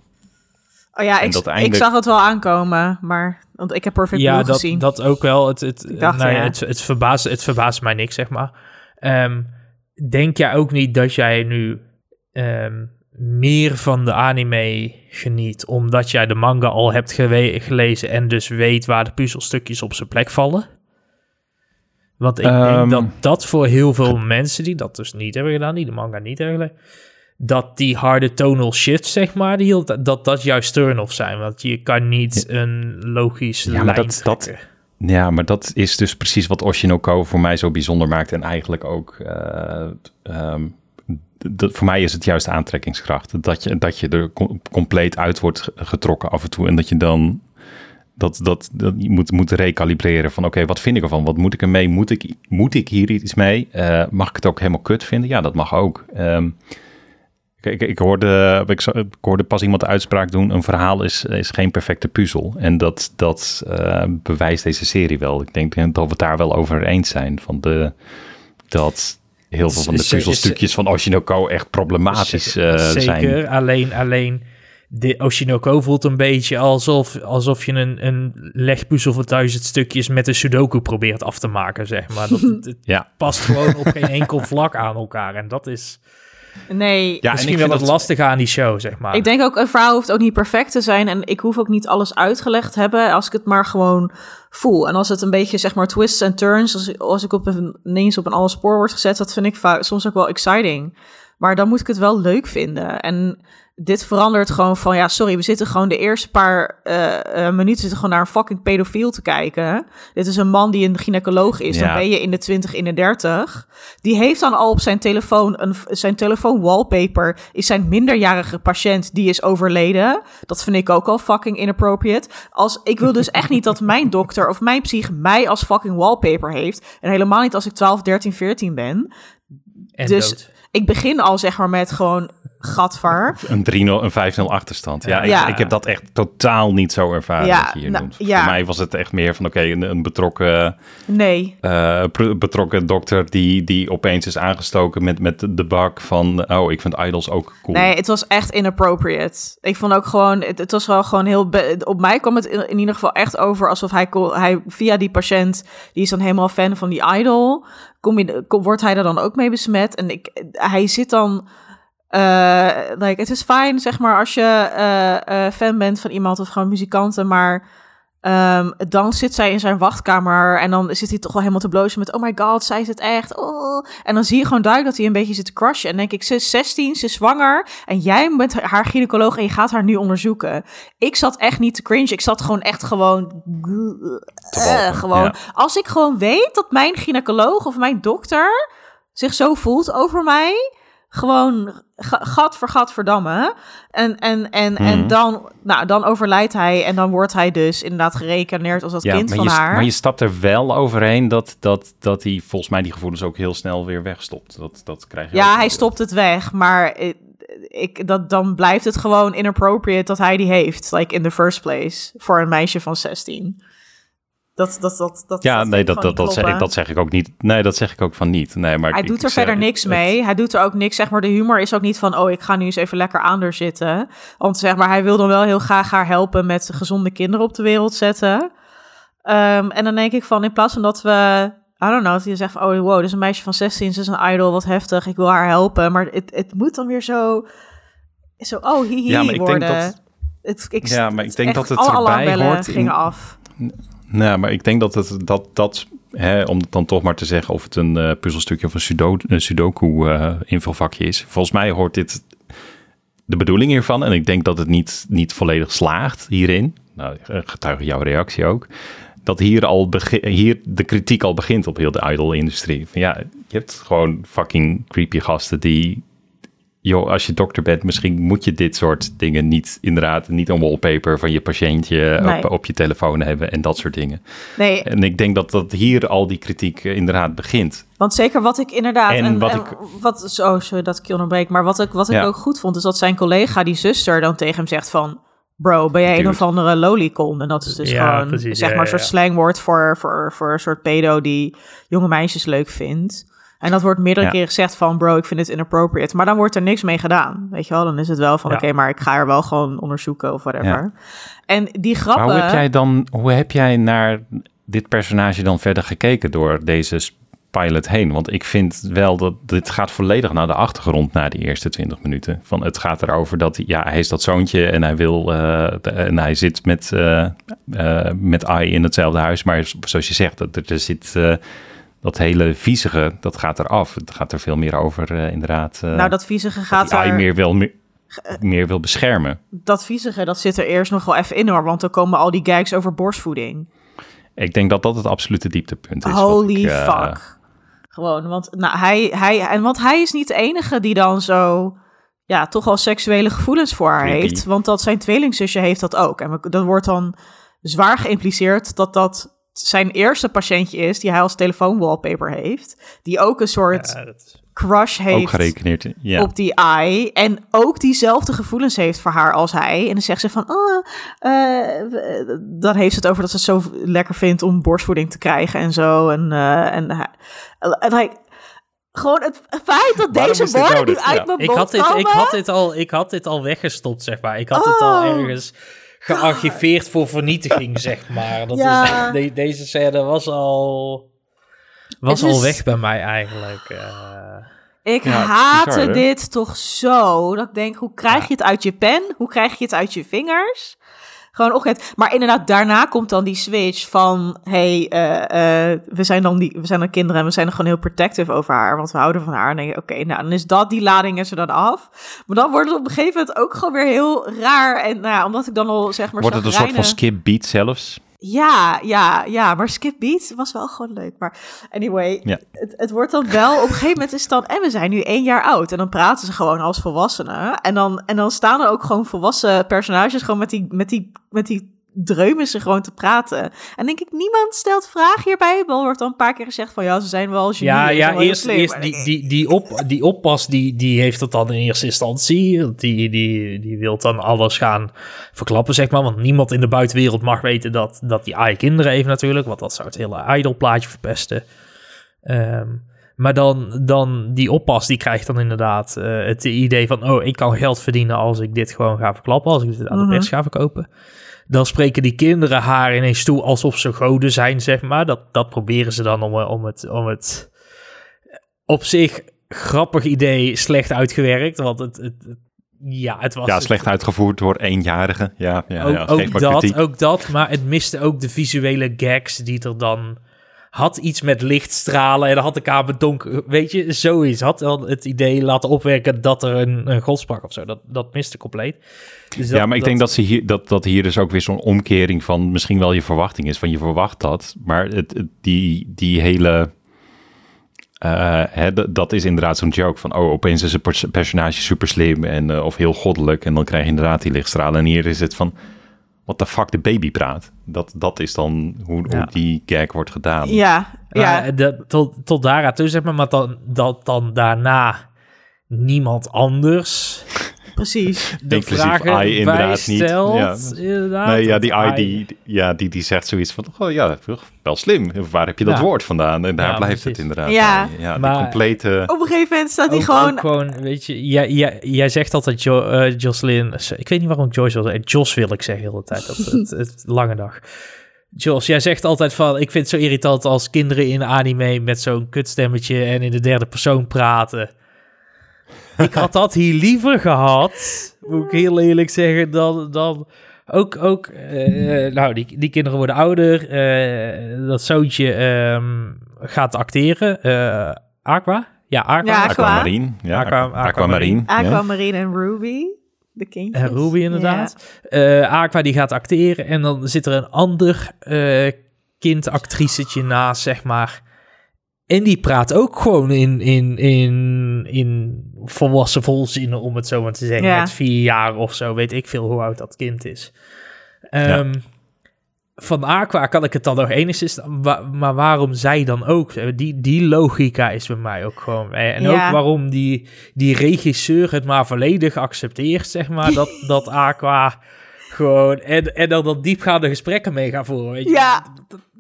Oh ja, ik, ik, zag het wel aankomen, maar want ik heb Perfect ja, dat, gezien. dat ook wel. Het, het, dacht, nou ja, het, het, verbaast, het verbaast mij niks, zeg maar. Um, denk jij ook niet dat jij nu um, meer van de anime geniet, omdat jij de manga al hebt gelezen en dus weet waar de puzzelstukjes op zijn plek vallen? Want ik denk ehm, dat dat voor heel veel mensen die dat dus niet hebben gedaan, die de manga niet hebben gelezen, dat die harde tonal shifts, zeg maar, die, dat dat juist turn-off zijn. Want je kan niet een logisch ja, lijn dat, dat, Ja, maar dat is dus precies wat Oshinoko voor mij zo bijzonder maakt. En eigenlijk ook... Uh, um, dat, voor mij is het juist aantrekkingskracht. Dat je, dat je er compleet uit wordt getrokken af en toe. En dat je dan dat, dat, dat je moet, moet recalibreren van oké, wat vind ik ervan? Wat moet ik ermee? Moet ik, moet ik hier iets mee? Uh, mag ik het ook helemaal kut vinden? Ja, dat mag ook. Um, ik, ik, hoorde, ik, ik, hoorde pas iemand de uitspraak doen: een verhaal is, is geen perfecte puzzel. En dat, dat uh, bewijst deze serie wel. Ik denk dat we het daar wel over eens zijn. Van de, dat heel veel van de puzzelstukjes van Oshinoko echt problematisch uh, zeker, zijn. Zeker, alleen, alleen de Oshinoko voelt een beetje alsof, alsof je een, een legpuzzel van duizend stukjes met een sudoku probeert af te maken, zeg maar. Dat, het, (laughs) ja. past gewoon op geen enkel vlak aan elkaar en dat is... Nee. Ja, Misschien wel het dat... lastige aan die show, zeg maar. Ik denk ook, een verhaal hoeft ook niet perfect te zijn. En ik hoef ook niet alles uitgelegd te hebben als ik het maar gewoon voel. En als het een beetje, zeg maar, twists en turns, als, als ik op een, ineens op een alle spoor wordt gezet, dat vind ik soms ook wel exciting. Maar dan moet ik het wel leuk vinden. En dit verandert gewoon van, ja, sorry, we zitten gewoon de eerste paar uh, minuten zitten gewoon naar een fucking pedofiel te kijken. Dit is een man die een gynaecoloog is. Dan ben je in de 20, in de 30. Die heeft dan al op zijn telefoon, een, zijn telefoon wallpaper is zijn minderjarige patiënt die is overleden. Dat vind ik ook al fucking inappropriate. Als, ik wil dus echt niet dat (laughs) mijn dokter of mijn psych mij als fucking wallpaper heeft. En helemaal niet als ik 12, 13, 14 ben. En dus ik begin al zeg maar met gewoon Gadver. Een 3-0, een 5-0 achterstand. Ja, ja. Ik, ik, heb dat echt totaal niet zo ervaren. Ja, hier nou, ja. Voor mij was het echt meer van oké, okay, een, een, betrokken. Nee. Uh, betrokken dokter die, die opeens is aangestoken met, met de bak van. Oh, ik vind idols ook cool. Nee, het was echt inappropriate. Ik vond ook gewoon. Het, het was wel gewoon heel. Op mij kwam het in, in, ieder geval echt over alsof hij, hij via die patiënt. Die is dan helemaal fan van die idol. Kom je, kom, wordt hij er dan ook mee besmet? En ik, hij zit dan uh, like, het is fijn, zeg maar, als je uh, uh, fan bent van iemand of gewoon muzikanten, maar um, dan zit zij in zijn wachtkamer en dan zit hij toch wel helemaal te blozen met, oh my god, zij is het echt. Oh. En dan zie je gewoon duidelijk dat hij een beetje zit te crushen. En denk ik, ze is 16, ze is zwanger en jij bent haar gynaecoloog en je gaat haar nu onderzoeken. Ik zat echt niet te cringe, ik zat gewoon echt gewoon, gewoon. Als ik gewoon weet dat mijn gynaecoloog of mijn dokter zich zo voelt over mij, gewoon gat voor gat verdammen. En, en, en, en mhm. dan, nou, dan overlijdt hij en dan wordt hij dus inderdaad gerekeneerd als dat kind van haar. Maar je stapt er wel overheen dat, dat, dat hij volgens mij die gevoelens ook heel snel weer wegstopt. Dat, dat krijg je ja, hij stopt het weg, maar ik, dat, dan blijft het gewoon inappropriate dat hij die heeft. Like in the first place. Voor een meisje van 16. Dat, dat, dat, dat, ja, nee, dat, dat, dat, zeg ik, dat zeg ik ook niet. Nee, dat zeg ik ook van niet. Nee, maar hij doet er verder niks mee. Hij doet er ook niks. Zeg maar, de humor is ook niet van, oh, ik ga nu eens even lekker aan zitten. Want zeg maar, hij wil dan wel heel graag haar helpen met gezonde kinderen op de wereld zetten. Um, en dan denk ik van, in plaats van dat we I don't know, dat je zegt van, oh wow, dit is een meisje van 16, ze is een idol, wat heftig, ik wil haar helpen. Maar het, het moet dan weer zo, zo oh, hihi Ja, maar ik worden. denk dat- het, ik, Ja, maar ik denk echt dat het alle erbij hoort in- gingen af. Nou, maar ik denk dat het dat, dat hè, om dan toch maar te zeggen of het een eh, puzzelstukje of een, sudo, een sudoku eh, invulvakje is. Volgens mij hoort dit de bedoeling hiervan. En ik denk dat het niet, niet volledig slaagt hierin. Nou, eh, getuige jouw reactie ook. Dat hier, al hier de kritiek al begint op heel de idol-industrie. Ja, je hebt gewoon fucking creepy gasten die... Joh, als je dokter bent, misschien moet je dit soort dingen niet inderdaad, niet een wallpaper van je patiëntje Nee. op, op je telefoon hebben en dat soort dingen. Nee, En ik denk dat dat hier al die kritiek eh, inderdaad begint. Want zeker wat ik inderdaad. En En, wat en ik- wat, zo, sorry dat ik je onderbreek. Maar wat ik, wat ik Ja. ook goed vond, is dat zijn collega, die zuster, dan tegen hem zegt van. Bro, ben jij een of andere lolicon? En dat is dus Ja, gewoon, precies, zeg ja, maar, een ja, soort ja. slangwoord voor, voor, voor een soort pedo die jonge meisjes leuk vindt. En dat wordt meerdere Ja. keren gezegd van, bro, ik vind het inappropriate. Maar dan wordt er niks mee gedaan, weet je wel? Dan is het wel van, Ja. oké, maar ik ga er wel gewoon onderzoeken of whatever. En die grappen... Maar hoe heb jij dan, hoe heb jij naar dit personage dan verder gekeken door deze pilot heen? Want ik vind wel dat dit gaat volledig naar de achtergrond na die eerste 20 minuten. Van het gaat erover dat hij, ja, hij is dat zoontje en hij wil eh, de- en hij zit met, eh, met Ai in hetzelfde huis. Maar zoals je zegt, dat, er, er zit dat hele viezige, dat gaat eraf. Het gaat er veel meer over eh, inderdaad. eh, nou, dat viezige dat gaat Ai er... meer wil, meer, meer wil beschermen. Dat viezige, dat zit er eerst nog wel even in hoor. Want dan komen al die gags over borstvoeding. Ik denk dat dat het absolute dieptepunt is. Holy ik, eh, fuck. Gewoon, want, nou, hij, hij, en want hij is niet de enige die dan zo, ja, toch wel seksuele gevoelens voor haar Creepy. heeft. Want dat zijn tweelingzusje heeft dat ook. En we- dat wordt dan zwaar geïmpliceerd dat dat zijn eerste patiëntje is die hij als telefoonwallpaper heeft. Die ook een soort Ja, crush ook heeft gerekeneerd. Ja. op die eye. En ook diezelfde gevoelens heeft voor haar als hij. En dan zegt ze van, oh, eh, dan heeft ze het over dat ze het zo lekker vindt om borstvoeding te krijgen en zo. En, eh, en, hij- en hij, gewoon het feit dat Waarom deze woorden nu uit Ja. mijn ik, had dit, ik, had dit al, ik had dit al weggestopt, zeg maar. Ik had dit al Oh. ergens gearchiveerd voor vernietiging, (laughs) zeg maar. Dat Ja. is, de- deze scène was al, was al weg bij mij eigenlijk. eh. Ik Ja, haatte bizar, dit toch zo. Dat ik denk, hoe krijg je het uit je pen? Hoe krijg je het uit je vingers? Gewoon opgeet. Maar inderdaad, daarna komt dan die switch van... hey, eh, eh, we, zijn dan die, we zijn dan kinderen en we zijn dan gewoon heel protective over haar... want we houden van haar. En dan denk je, oké, nou, dan is dat, die lading is er dan af. Maar dan wordt het op een gegeven moment ook gewoon weer heel raar. En nou ja, omdat ik dan al, zeg maar... Wordt het een soort van skip beat zelfs? Ja, ja, ja, maar Skip Beat was wel gewoon leuk. Maar anyway, Ja. het, het wordt dan wel... Op een gegeven moment is het dan... En we zijn nu één jaar oud. En dan praten ze gewoon als volwassenen. En dan, en dan staan er ook gewoon volwassen personages... gewoon met die, met die, met die dreumen ze gewoon te praten. En denk ik, niemand stelt vragen hierbij. Wel wordt dan een paar keer gezegd van... Ja, ze zijn wel genie. Ja, ja wel eerst, slim. eerst die, die, die, op, die oppas, die, die heeft het dan in eerste instantie. Die, die, die wil dan alles gaan verklappen, zeg maar. Want niemand in de buitenwereld mag weten dat, dat die AI kinderen heeft natuurlijk. Want dat zou het hele idolplaatje verpesten. Ehm, maar dan, dan die oppas, die krijgt dan inderdaad eh, het idee van... oh, ik kan geld verdienen als ik dit gewoon ga verklappen. Als ik dit aan de Mhm. pers ga verkopen. Dan spreken die kinderen haar ineens toe alsof ze goden zijn, zeg maar. Dat, dat proberen ze dan om, eh, om, het, om het op zich grappig idee slecht uitgewerkt. Want het, het, het- ja, het was... Ja, slecht uitgevoerd door eenjarigen. Ja, ja, ook, ja ook dat, kritiek. ook dat, maar het miste ook de visuele gags die er dan... Had iets met lichtstralen en dan had de kamer donker... Weet je, zoiets. Had dan het idee laten opwerken dat er een, een god sprak of zo. Dat, dat miste compleet. Dus ja, maar ik denk dat, ze hier, dat, dat hier dus ook weer zo'n omkering van misschien wel je verwachting is. Van je verwacht dat, maar het, het- die, die hele... eh, hè, dat is inderdaad zo'n joke van, oh, opeens is een pers- personage super slim en, eh, of heel goddelijk en dan krijg je inderdaad die lichtstralen. En hier is het van, what the fuck, de baby praat. Dat, dat is dan hoe, Ja. hoe die gag wordt gedaan. Ja, ja. De, tot, tot daaraan toe, zeg maar. Maar dan, dat dan daarna niemand anders precies. de Inclusief vragen AI inderdaad niet. Ja. Inderdaad, Nee, ja, die AI I, die, ja, die, die zegt zoiets van, oh ja, wel slim. Waar heb je dat Ja. woord vandaan? En daar Ja, blijft precies. het inderdaad Ja. bij. Ja, Maar- die complete... Op een gegeven moment staat hij gewoon... gewoon, weet je, jij, jij, jij zegt altijd jo, eh, Jocelyn, ik weet niet waarom ik Joyce wil zeggen, Jos wil ik zeggen de hele tijd, dat, het, het lange dag. Jos, jij zegt altijd van, ik vind het zo irritant als kinderen in anime met zo'n kutstemmetje en in de derde persoon praten. Ik had dat hier liever gehad, moet ik heel eerlijk zeggen, dan, dan ook, ook eh, nou, die, die kinderen worden ouder, eh, dat zoontje ehm, gaat acteren, eh, Aqua? Ja, Aqua. Ja, Aqua. Aquamarine. Ja, Aqua- Aqua, Aquamarine. ja. En Ruby, de kindjes. En Ruby inderdaad. Eh, Aqua die gaat acteren en dan zit er een ander eh kindactricetje naast, zeg maar. En die praat ook gewoon in, in, in, in volwassen volzinnen, om het zo maar te zeggen. Ja. Met vier jaar of zo, weet ik veel hoe oud dat kind is. Ehm, Van Aqua kan ik het dan nog enigszins, maar waarom zij dan ook? Die, die logica is bij mij ook gewoon. eh, En Ja. ook waarom die, die regisseur het maar volledig accepteert, zeg maar, (laughs) dat, dat Aqua gewoon... En, en dan dat diepgaande gesprekken mee gaan voeren, weet je. Ja.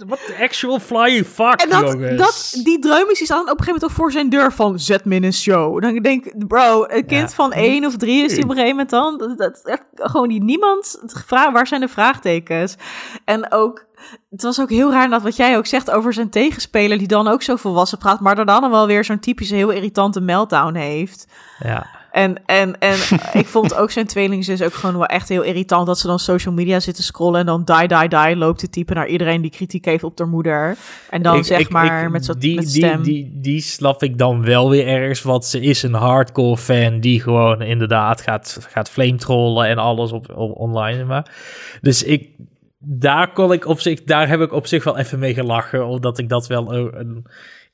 Wat de actual flying fuck, En dat, jongens. dat, die dreumies die staan op een gegeven moment ook voor zijn deur van zet me in een show. Dan denk ik, bro, een kind Ja. van één of drie is die op een gegeven moment dan. Dat, dat, echt gewoon die niemand, waar zijn de vraagtekens? En ook, het was ook heel raar dat wat jij ook zegt over zijn tegenspeler die dan ook zo volwassen praat, maar er dan wel weer zo'n typische heel irritante meltdown heeft. Ja. En, en, en (laughs) ik vond ook zijn tweelingzus ook gewoon wel echt heel irritant. Dat ze dan social media zitten scrollen en dan die, die, die loopt te typen naar iedereen die kritiek heeft op haar moeder. En dan Ik- zeg ik- maar ik- met zo'n die, met die, stem. Die, die, snap ik dan wel weer ergens, want ze is een hardcore fan die gewoon inderdaad gaat, gaat flame trollen en alles op, op online. Maar. Dus ik, daar kon ik op zich, daar heb ik op zich wel even mee gelachen, omdat ik dat wel een-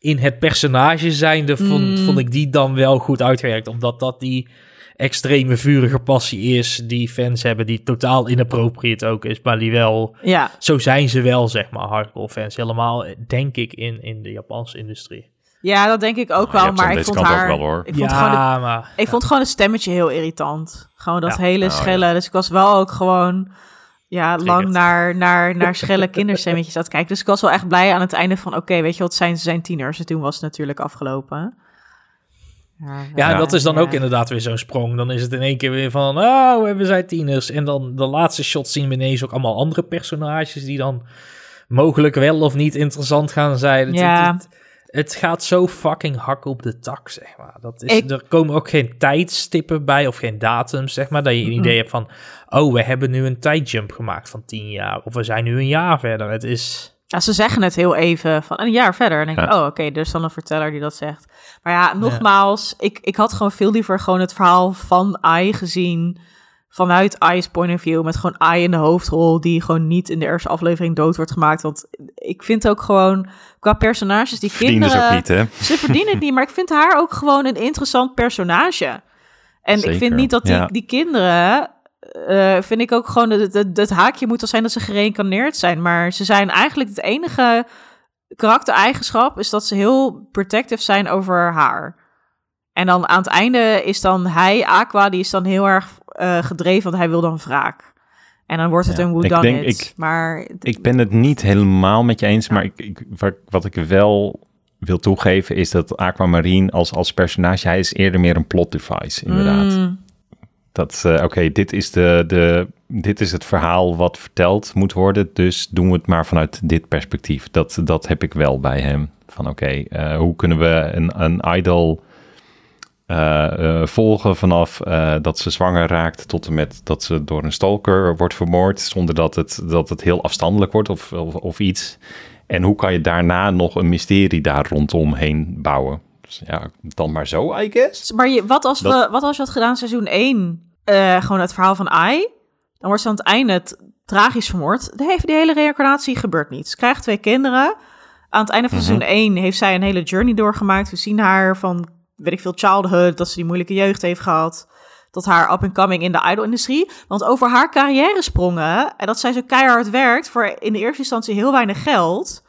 in het personage zijnde vond, Mm. vond ik die dan wel goed uitgewerkt, omdat dat die extreme vurige passie is die fans hebben, die totaal inappropriate ook is, maar die wel Ja, zo zijn ze wel, zeg maar, hardcore fans. Helemaal, denk ik, in, in de Japanse industrie. ja, dat denk ik ook Nou, wel. Maar ik vond haar. wel, hoor. Ik vond, ja, gewoon het, maar... ik vond gewoon het stemmetje heel irritant. Gewoon dat Ja. hele Oh, ja. schelle. Dus ik was wel ook gewoon. Ja, lang naar, naar, (laughs) naar schelle kinderstemmetjes aan het kijken. Dus ik was wel echt blij aan het einde van... oké, weet je wat, zijn, ze zijn tieners. En toen was het natuurlijk afgelopen. Ja, dat is dan ja. ook inderdaad weer zo'n sprong. Dan is het in één keer weer van, oh, we zijn tieners. En dan de laatste shot zien we ineens ook allemaal andere personages... die dan mogelijk wel of niet interessant gaan zijn. Het, Ja. het, het, het gaat zo fucking hak op de tak, zeg maar. Dat is, Ik- Er komen ook geen tijdstippen bij of geen datums, zeg maar. Dat je een idee hebt van, oh, we hebben nu een tijdjump gemaakt van tien jaar. Of we zijn nu een jaar verder. Het is... Ja, ze zeggen het heel even van een jaar verder. En dan denk ik, Ja. oh, oké, er is dan een verteller die dat zegt. Maar ja, nogmaals, Ik, ik had gewoon veel liever gewoon het verhaal van Ai gezien. Vanuit Ai's point of view. Met gewoon Ai in de hoofdrol. Die gewoon niet in de eerste aflevering dood wordt gemaakt. Want ik vind ook gewoon qua personages die Verdienen ze kinderen... ook niet, hè? Ze verdienen het niet, maar ik vind haar ook gewoon een interessant personage. En ik vind niet dat die, ja. die kinderen, eh, vind ik ook gewoon, het, het, het haakje moet al zijn dat ze gereïncarneerd zijn. Maar ze zijn eigenlijk het enige karaktereigenschap is dat ze heel protective zijn over haar. En dan aan het einde is dan hij, Aqua, die is dan heel erg eh, gedreven, want hij wil dan wraak. En dan wordt het Ja, een who ik maar Ik ben het niet helemaal met je eens, maar ik, ik, wat, ik wel wil toegeven is dat Aquamarine als, als personage, hij is eerder meer een plot device, inderdaad. Mm, Dat, eh, oké, dit is de, de, dit is het verhaal wat verteld moet worden, dus doen we het maar vanuit dit perspectief. Dat, dat heb ik wel bij hem. Van oké, eh, hoe kunnen we een, een idol volgen vanaf eh, dat ze zwanger raakt tot en met dat ze door een stalker wordt vermoord, zonder dat het, dat het heel afstandelijk wordt of, of, of iets. En hoe kan je daarna nog een mysterie daar rondomheen bouwen? Dus ja, dan maar zo, I guess. Maar je, wat, als Dat- we, wat als je had gedaan seizoen 1, eh, gewoon het verhaal van Ai, dan wordt ze aan het einde tragisch vermoord. De, die hele reïncarnatie gebeurt niet. Ze krijgt twee kinderen. Aan het einde van Mhm. seizoen 1 heeft zij een hele journey doorgemaakt. We zien haar van, weet ik veel, childhood, dat ze die moeilijke jeugd heeft gehad. Tot haar up-and-coming in de idol-industrie. Want over haar carrière sprongen en dat zij zo keihard werkt voor in de eerste instantie heel weinig geld.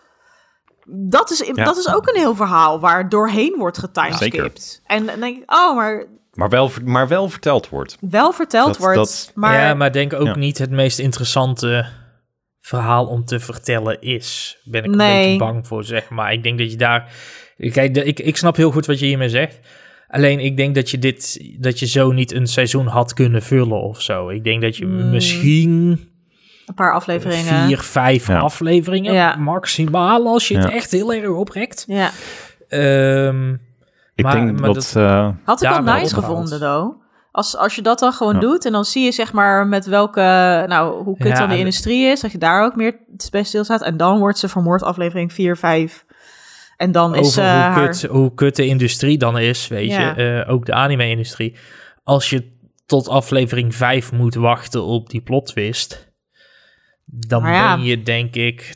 Dat is, Ja. dat is ook een heel verhaal waar doorheen wordt getimescaped. En dan denk ik, oh, maar Maar wel, maar wel verteld wordt. wel verteld Dat- wordt. dat- maar, ja, maar denk ook Ja. niet het meest interessante verhaal om te vertellen is. Ben ik een Nee. beetje bang voor, zeg maar. Ik denk dat je daar... Kijk, de- ik, ik snap heel goed wat je hiermee zegt. Alleen ik denk dat je dit, dat je zo niet een seizoen had kunnen vullen of zo. Ik denk dat je Hmm. misschien Een paar afleveringen. vier, vijf Ja. afleveringen Ja. maximaal als je het Ja. echt heel erg oprekt. Ja. Ehm, Ik Maar- denk maar dat... dat- eh, Had ik wel nice gevonden, though. Als, als je dat dan gewoon Ja. doet en dan zie je zeg maar met welke, nou, hoe kut Ja, dan de industrie is, dat je daar ook meer bij stilstaat. En dan wordt ze vermoord aflevering 4, 5. En dan is over eh, hoe, haar... kut, hoe kut de industrie dan is, weet Ja. je. Eh, ook de anime-industrie. Als je tot aflevering 5 moet wachten op die plot twist... dan ja. ben je denk ik 80%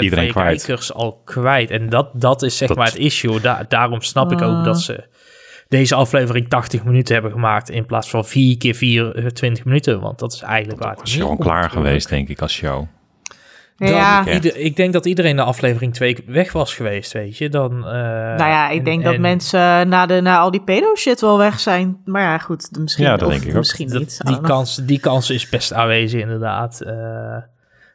Iedereen van je kwijt. kijkers al kwijt. En dat, dat is zeg Dat- maar het issue. Da- daarom snap ik ook dat ze deze aflevering 80 minuten hebben gemaakt... in plaats van 4 keer 24 minuten. Want dat is eigenlijk waar het was gewoon klaar geweest, denk ik, als show. Dan ja, ik- ieder- ik denk dat iedereen de aflevering 2 weg was geweest, weet je. Dan, eh, nou ja, ik en- denk dat en mensen na, de, na al die pedo-shit wel weg zijn. Maar ja, goed, misschien, Ja, dat of denk ik ook. misschien dat- niet. Die, kans, die kans is best aanwezig, inderdaad. Eh,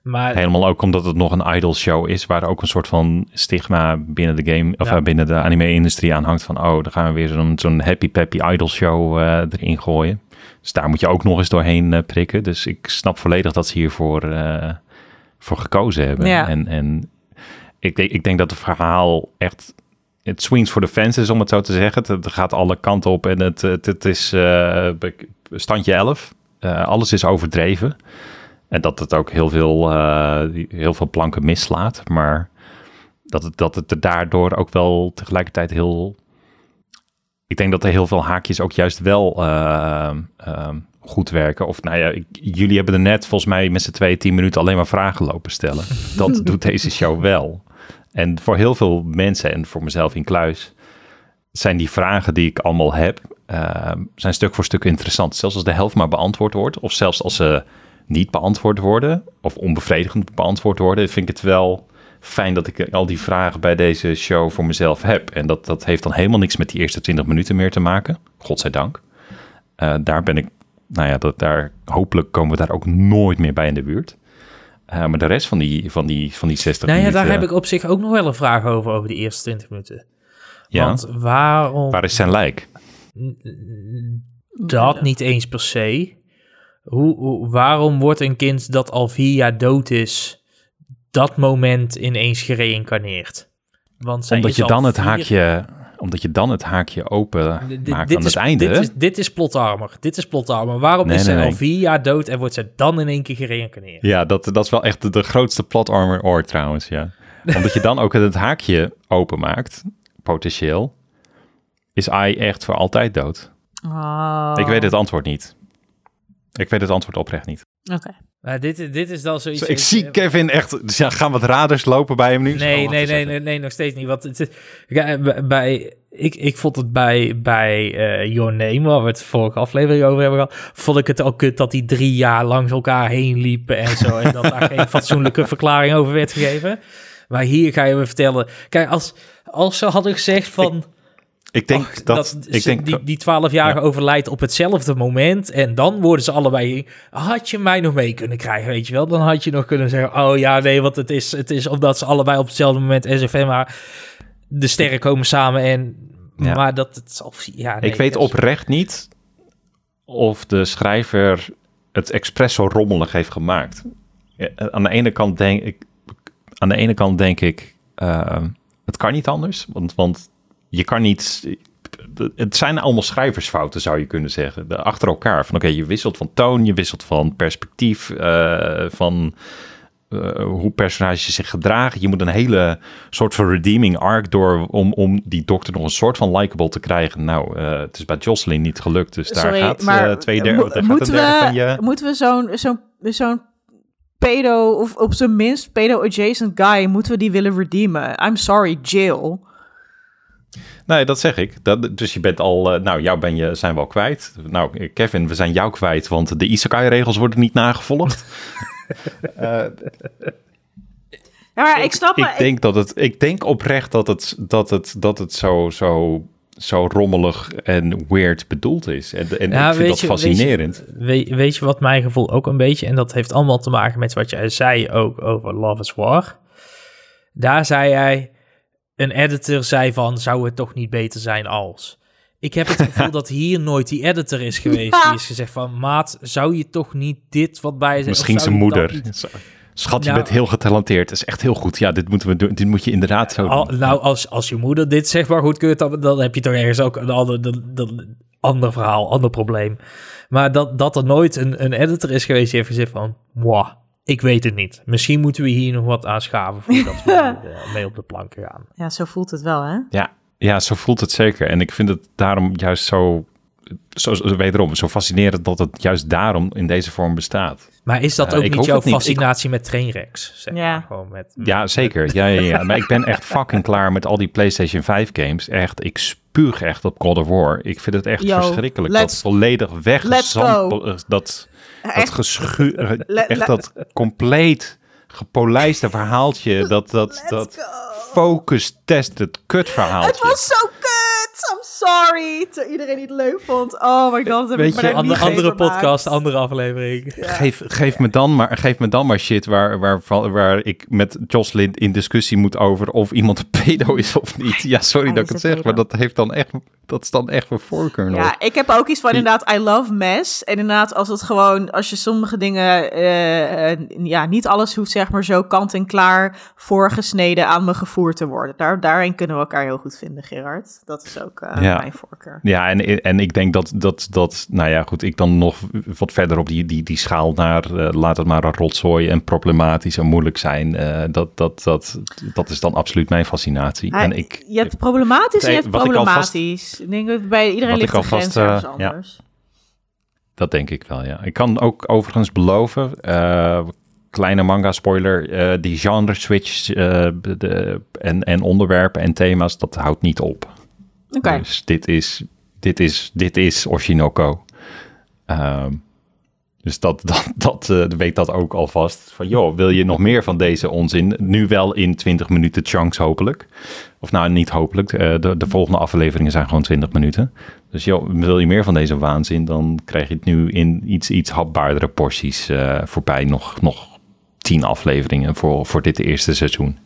maar Helemaal ook omdat het nog een idol show is, waar ook een soort van stigma binnen de game, of Ja. eh, binnen de anime-industrie aan hangt van, oh, dan gaan we weer zo'n zo'n happy peppy idol show eh, erin gooien. Dus daar moet je ook nog eens doorheen prikken. Dus ik snap volledig dat ze hiervoor eh, voor gekozen hebben. Ja. En, en ik, denk- ik denk dat het verhaal echt, het swings voor de fans is, om het zo te zeggen. Het, het gaat alle kanten op en het, het, het is eh, standje 11. Eh, alles is overdreven. En dat het ook heel veel, eh, heel veel planken mislaat. Maar dat het, dat het er daardoor ook wel tegelijkertijd heel... Ik denk dat er heel veel haakjes ook juist wel eh, eh, goed werken. Of nou ja, ik- jullie hebben er net volgens mij met z'n twee tien minuten alleen maar vragen lopen stellen. Dat (laughs) doet deze show wel. En voor heel veel mensen en voor mezelf in kluis... zijn die vragen die ik allemaal heb... eh, zijn stuk voor stuk interessant. Zelfs als de helft maar beantwoord wordt. Of zelfs als ze niet beantwoord worden of onbevredigend beantwoord worden, vind ik het wel fijn dat ik al die vragen bij deze show voor mezelf heb. En dat, dat heeft dan helemaal niks met die eerste 20 minuten meer te maken. Godzijdank. Eh daar ben ik, nou ja, dat, daar, hopelijk komen we daar ook nooit meer bij in de buurt. Eh, maar de rest van die, van die, van die 60 nou ja, minuten... daar heb ik op zich ook nog wel een vraag over, over die eerste 20 minuten. ja, Want waarom... waar is zijn lijk? Dat niet eens per se. Hoe, hoe- waarom wordt een kind dat al vier jaar dood is, dat moment ineens gereïncarneerd? Want zij Omdat je dan het vier- haakje... Omdat je dan het haakje open D- maakt dit aan is, het einde. Dit is, dit is plot armor. Dit is plot armor. Waarom Nee, is nee, zij al vier jaar dood en wordt zij dan in één keer gereïncarneerd? Ja, dat, dat is wel echt de, de grootste plot armor ooit trouwens, ja. (laughs) Omdat je dan ook het haakje openmaakt, potentieel, is Ai echt voor altijd dood. Oh. Ik weet het antwoord niet. Ik weet het antwoord oprecht niet. Oké. Maar dit, is- dit is dan zoiets... ik zie Kevin echt... Dus ja, gaan wat raders lopen bij hem nu? Nee, Oh, nee, nee, nee, nee, nog steeds niet. Want het, bij- ik, ik vond het bij, bij eh Your Name, waar we het vorige aflevering over hebben gehad, vond ik het al kut dat die drie jaar langs elkaar heen liepen en zo. en dat daar geen (laughs) fatsoenlijke verklaring over werd gegeven. Maar hier ga je me vertellen. Kijk, als, als ze hadden gezegd van. Ik denk ach, dat... ik denk, die, die 12-jarige overlijdt op hetzelfde moment. En dan worden ze allebei. Had je mij nog mee kunnen krijgen, weet je wel? Dan had je nog kunnen zeggen: Oh ja, nee, want het is, het is omdat ze allebei op hetzelfde moment SFM. Maar de sterren komen samen en. Ja. Maar dat het zal. Ja, nee, ik weet oprecht niet of de schrijver het expres zo rommelig heeft gemaakt. Ja, Aan de ene kant denk ik, aan de ene kant denk ik, eh, het kan niet anders, want, want je kan niet. Het zijn allemaal schrijversfouten, zou je kunnen zeggen. De, achter elkaar. Van oké, je wisselt van toon, je wisselt van perspectief, eh, van eh, hoe personages zich gedragen. Je moet een hele soort van redeeming arc door om, om die dokter nog een soort van likable te krijgen. Nou, eh, het is bij Jocelyn niet gelukt, dus daar Sorry, gaat maar twee derde, mo- daar gaat moeten, een derde we, van je... moeten we zo'n zo'n zo'n pedo, of op zijn minst pedo-adjacent guy, moeten we die willen redeemen? I'm sorry, jail. Nee, dat zeg ik. Dat, dus je bent al, eh, nou, jou ben je, zijn we al kwijt. Nou, Kevin, we zijn jou kwijt, want de Isekai-regels worden niet nagevolgd. (laughs) Ja, maar ik snap ik denk dat het, ik denk oprecht dat het, dat het, dat het zo, zo, zo rommelig en weird bedoeld is. En, en Ja, ik vind dat je- weet je- fascinerend. Weet, je wat mijn gevoel ook een beetje, en dat heeft allemaal te maken met wat jij zei ook over Love is War. Daar zei hij, een editor zei van, zou het toch niet beter zijn als? ik heb het gevoel (laughs) dat hier nooit die editor is geweest. Die is gezegd van, maat, zou je toch niet dit wat bij zijn? Misschien zijn moeder. Schat, je Nou- bent heel getalenteerd. Dat is echt heel goed. Ja, dit moeten we doen. Dit moet je inderdaad zo Al- doen. nou, als, als je moeder dit zeg maar goedkeurt, dan, dan heb je toch ergens ook een ander, dan, dan, ander verhaal, ander probleem. Maar dat, dat er nooit een, een editor is geweest die heeft gezegd van, mwah, ik weet het niet. Misschien moeten we hier nog wat aan schaven voordat we (laughs) eh, mee op de planken gaan. Ja, zo voelt het wel, hè? Ja, ja, zo voelt het zeker. En ik vind het daarom juist zo, zo, zo- wederom, zo fascinerend dat het juist daarom in deze vorm bestaat. Maar is dat ook niet jouw niet. Fascinatie met trainwrecks? Zeg Ja. maar, gewoon met, Ja, zeker. Ja, ja, ja. Maar ik ben echt (laughs) fucking klaar met al die PlayStation 5 games. Echt, ik spuug echt op God of War. Ik vind het echt Yo, verschrikkelijk. let's- dat volledig weg. let's go. Dat, dat Echt, geschu... (laughs) Le- echt le- dat compleet gepolijste verhaaltje. Dat, dat, let's dat go. focus test, het kut verhaaltje. Het was zo! I'm sorry! Terwijl iedereen het leuk vond. Oh my god, dat Weet je, niet andere vermaakt. podcast, andere aflevering. Geef, geef, me dan maar, geef me dan maar shit waar, waar, waar, waar ik met Jocelyn in discussie moet over of iemand een pedo is of niet. Ja, sorry Hij dat ik het zeg, maar dat, heeft dan echt, dat is dan echt mijn voorkeur nog. Ja, ik heb ook iets van inderdaad, I love mess. En inderdaad, als het gewoon, als je sommige dingen, eh, eh, ja, niet alles hoeft zeg maar zo kant en klaar voorgesneden aan me gevoerd te worden. Daar, daarin kunnen we elkaar heel goed vinden, Gerard. Dat is ook eh, Ja. mijn voorkeur. Ja, en, en ik denk dat, dat, dat, nou ja, goed, ik dan nog wat verder op die, die, die schaal naar, eh, laat het maar een rotzooi en problematisch en moeilijk zijn. eh, dat, dat, dat, dat is dan absoluut mijn fascinatie. Ah, en ik, je hebt problematisch en je hebt wat ik alvast- problematisch. Ik denk dat bij iedereen wat ligt ik de grens ergens ja. anders. Dat denk ik wel, ja. Ik kan ook overigens beloven, eh, kleine manga-spoiler, eh, die genre-switch eh, de, en, en onderwerpen en thema's, dat houdt niet op. Dus dit is, dit is, dit is Oshinoko. Ehm, dus dat, (laughs) dat, dat eh, weet dat ook alvast. Van joh, wil je nog meer van deze onzin? Nu wel in 20 minuten chunks hopelijk. Of nou, niet hopelijk. eh, de, de volgende afleveringen zijn gewoon 20 minuten. Dus joh, wil je meer van deze waanzin? Dan krijg je het nu in iets, iets hapbaardere porties eh, voorbij. Nog, nog 10 afleveringen voor, voor dit eerste seizoen.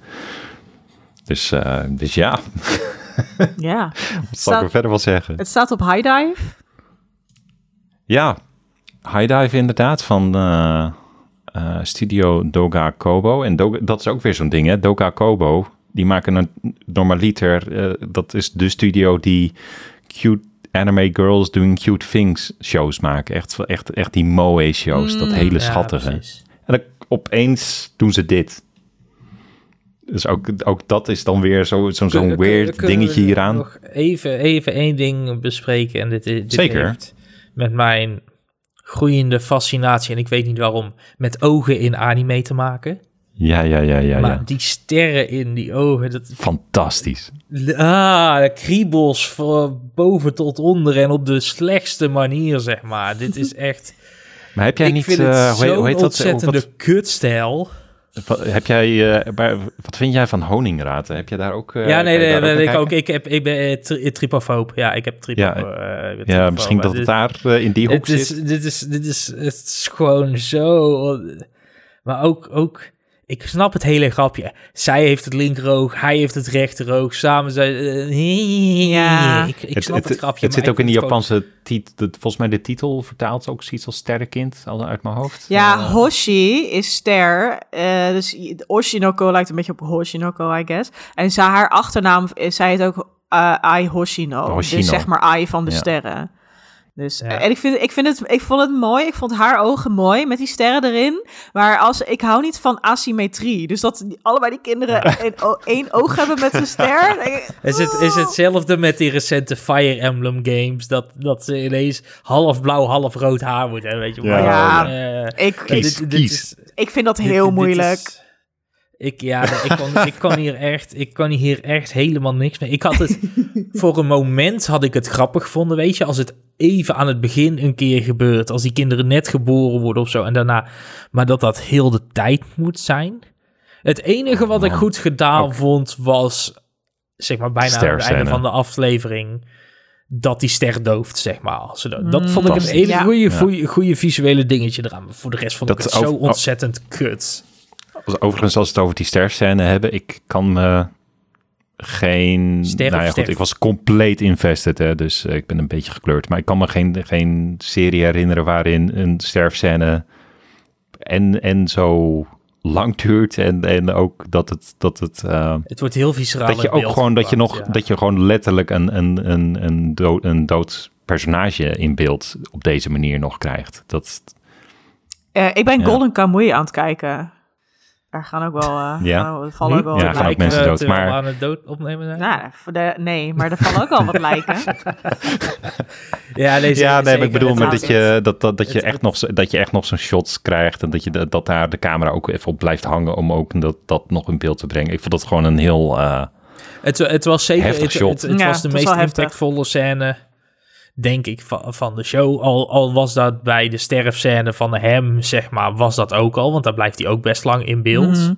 Dus, dus ja, (laughs) (laughs) Ja. wat zal ik er verder wel zeggen? Het staat op High Dive. Ja, High Dive inderdaad van eh, eh, Studio Doga Kobo. En Doga, dat is ook weer zo'n ding, hè? Doga Kobo, die maken een normaliter. eh, dat is de studio die cute anime girls doing cute things shows maken. Echt, echt, echt die moe shows, dat hele Ja, schattige. En dan opeens doen ze dit. Dus ook, ook dat is dan weer zo- zo'n Kun- kun- weird we dingetje hieraan. Nog even, even één ding bespreken. En dit, dit Zeker. heeft met mijn groeiende fascinatie, en ik weet niet waarom, met ogen in anime te maken. Ja, ja, ja, ja. maar ja. die sterren in die ogen, dat, Fantastisch. ah, de kriebels van boven tot onder en op de slechtste manier, zeg maar. Dit is echt, (laughs) Maar heb jij ik niet... vind eh, het hoe, heet dat? ontzettende Wat- kutstijl. Wat, heb jij, eh, wat vind jij van honingraten? Heb je daar ook... eh, ja, nee, nee, nee, ik ook. Ik, heb, ik ben eh, tri- tripofoob. Ja, ik heb tripo. Ja, eh, misschien dat het dit- daar eh, in die hoek Het is, zit. dit, is, dit is, het is gewoon zo. Maar ook, ook, ik snap het hele grapje. Zij heeft het linkeroog, hij heeft het rechteroog. Samen zijn. eh, Ja. Ik, ik snap het, grapje. Het zit ook in het Japanse titel. Volgens mij de titel vertaalt ook zoiets als sterrenkind al uit mijn hoofd. Ja, Eh. Hoshi is ster. eh, dus Oshinoko lijkt een beetje op Hoshinoko, I guess. En zij, haar achternaam, is, zij heet ook eh, Ai Hoshino. Hoshino. Dus zeg maar Ai van de Ja. sterren. Dus, Ja. En ik, vind, ik, vind het, ik vond het mooi. Ik vond haar ogen mooi met die sterren erin. Maar als, ik hou niet van asymmetrie. Dus dat die, allebei die kinderen een, o- één oog hebben met een ster. Is het, is oh. hetzelfde met die recente Fire Emblem games? Dat, dat ze ineens half blauw, half rood haar moeten hebben, weet je wel. Ja. Eh, Ik, Kies, ik, kies. is- ik vind dat heel dit moeilijk. is- ik, ja, ik kan, ik, kan hier echt, ik kan hier echt helemaal niks mee. Ik had het, (laughs) voor een moment had ik het grappig gevonden, weet je, als het even aan het begin een keer gebeurt, als die kinderen net geboren worden of zo, en daarna, maar dat dat heel de tijd moet zijn. Het enige wat ik goed gedaan vond, was, zeg maar, bijna aan het einde van de aflevering, dat die ster dooft, zeg maar. Dat, dat vond ik enige Ja. goede, Ja. goede, goede visuele dingetje eraan. Maar Voor de rest vond ik het zo over- ontzettend kut. Als- Overigens, als we het over die sterscène hebben, ik kan me geen... Ster nou goed, ik was compleet invested, hè, dus eh, ik ben een beetje gekleurd. Maar ik kan me geen, geen serie herinneren waarin een sterfscène en, en zo lang duurt. En, en ook dat het... Dat het eh, Het wordt heel visceraal dat je ook gewoon dat je nog ja. dat je gewoon letterlijk een een een een dood een dood personage in beeld op deze manier nog krijgt. Dat Eh, ik ben Ja. Golden Kamuy aan het kijken. Daar gaan ook wel... eh, Ja. gaan- er vallen ook wel Ja, wat gaan ook lijken. mensen dood, maar- aan het dood opnemen zijn. Nou, de, nee, maar er vallen ook al wat lijken. (laughs) ja, nee, ja, nee, maar ik bedoel maar dat je dat dat dat je echt nog zo- dat je echt nog zo'n shots krijgt en dat je dat, dat daar de camera ook even op blijft hangen om ook dat dat nog in beeld te brengen. Ik vond dat gewoon een heel eh, Het, het was zeker Heftig het, shot. het, het Ja, was de meest impactvolle scène, denk ik, van, van de show. Al, al was dat bij de sterfscène van hem, zeg maar, was dat ook al. Want daar blijft hij ook best lang in beeld, Mhm.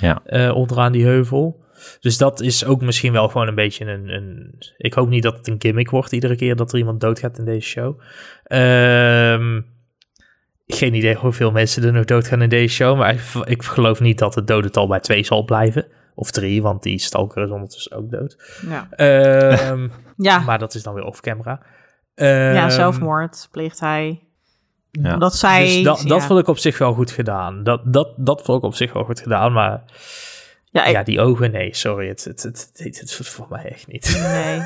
ja. eh, onderaan die heuvel. Dus dat is ook misschien wel gewoon een beetje een, een... Ik hoop niet dat het een gimmick wordt iedere keer dat er iemand doodgaat in deze show. Ehm, geen idee hoeveel mensen er nog doodgaan in deze show. Maar ik, ik geloof niet dat het dodental bij twee zal blijven. Of drie, want die stalker is ondertussen ook dood. Ja. Ehm, (laughs) Ja. maar dat is dan weer off-camera. Ja, Ehm, zelfmoord pleegt hij. Ja. Omdat zij... Dus dat, dat ja. vond ik op zich wel goed gedaan. Dat, dat, dat vond ik op zich wel goed gedaan. Maar Ja, ik- ja, die ogen, nee, sorry. Het, het, het, het, het, het voor mij echt niet. Nee.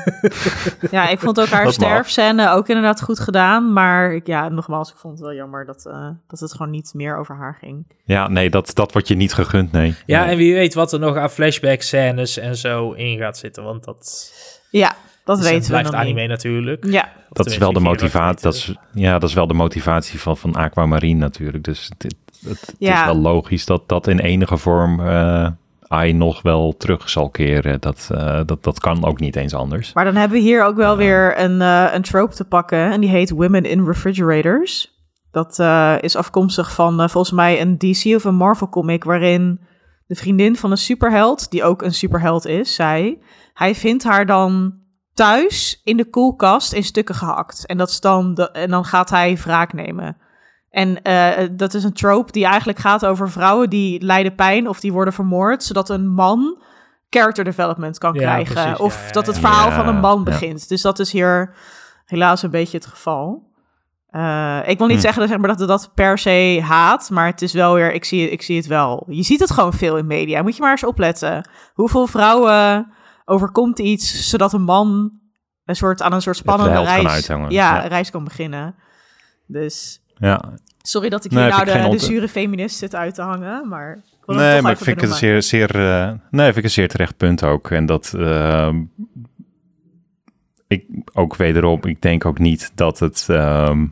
(laughs) ja, ik vond ook haar sterfscène ook inderdaad goed gedaan. Maar ik- ja, nogmaals, ik vond het wel jammer dat, eh, dat het gewoon niet meer over haar ging. ja, nee, dat dat wordt je niet gegund, nee. Ja, Nee. en wie weet wat er nog aan flashback scènes en zo in gaat zitten. Want dat, Ja, dat is- weten we blijft nog anime niet. natuurlijk. Ja, Of dat is wel de motivatie. Dat niet, is, ja, dat is wel de motivatie van, van Aquamarine natuurlijk. Dus het, het, het Ja. is wel logisch dat dat in enige vorm eh Ai nog wel terug zal keren. Dat, eh, dat, dat kan ook niet eens anders. maar dan hebben we hier ook wel weer een, eh, een trope te pakken. En die heet Women in Refrigerators. Dat eh, is afkomstig van eh, volgens mij een DC of een Marvel comic... waarin de vriendin van een superheld, die ook een superheld is, zij... hij vindt haar dan thuis in de koelkast in stukken gehakt. En, dat is dan de, en dan gaat hij wraak nemen. En eh, dat is een trope die eigenlijk gaat over vrouwen die lijden pijn of die worden vermoord, zodat een man character development kan Ja, krijgen. precies, of ja, dat het verhaal van een man begint. Dus dat is hier helaas een beetje het geval. Eh, ik wil niet Hm. zeggen dat, zeg maar, dat het dat per se haat, maar het is wel weer, ik zie, ik zie het wel. Je ziet het gewoon veel in media. Moet je maar eens opletten. Hoeveel vrouwen overkomt iets zodat een man een soort, aan een soort spannende reis, uithangen. ja, Ja. reis kan beginnen. Dus Ja, sorry dat ik Nee, hier nou vind de, zure feminist zit uit te hangen, maar ik nee, het maar vind ik een benoemen. zeer, zeer, eh, nee, vind ik een zeer terecht punt ook. En dat ehm, ik ook wederom, ik denk ook niet dat het ehm,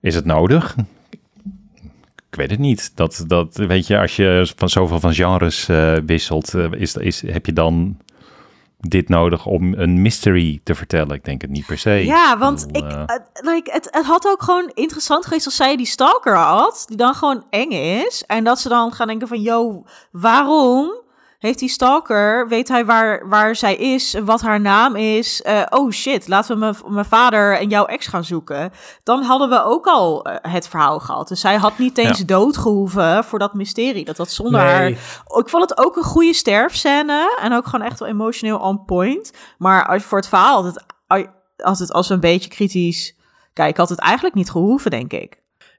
is het nodig. Ik weet het niet. Dat, dat weet je, als je van zoveel van genres eh, wisselt, eh, is, is, heb je dan dit nodig om een mystery te vertellen? Ik denk het niet per se. Ja, want bedoel, ik, eh, like, het, het had ook gewoon interessant geweest als zij die stalker had, die dan gewoon eng is. En dat ze dan gaan denken van, yo, waarom heeft die stalker, weet hij waar, waar zij is, wat haar naam is? Eh, oh shit, laten we mijn- vader en jouw ex gaan zoeken. Dan hadden we ook al eh, het verhaal gehad. Dus zij had niet eens Ja. dood gehoeven voor dat mysterie. Dat dat zonder haar ik vond het ook een goede sterfscène. En ook gewoon echt wel emotioneel on point. Maar als voor het verhaal, had het, als, het, als we een beetje kritisch kijken, had het eigenlijk niet gehoeven, denk ik.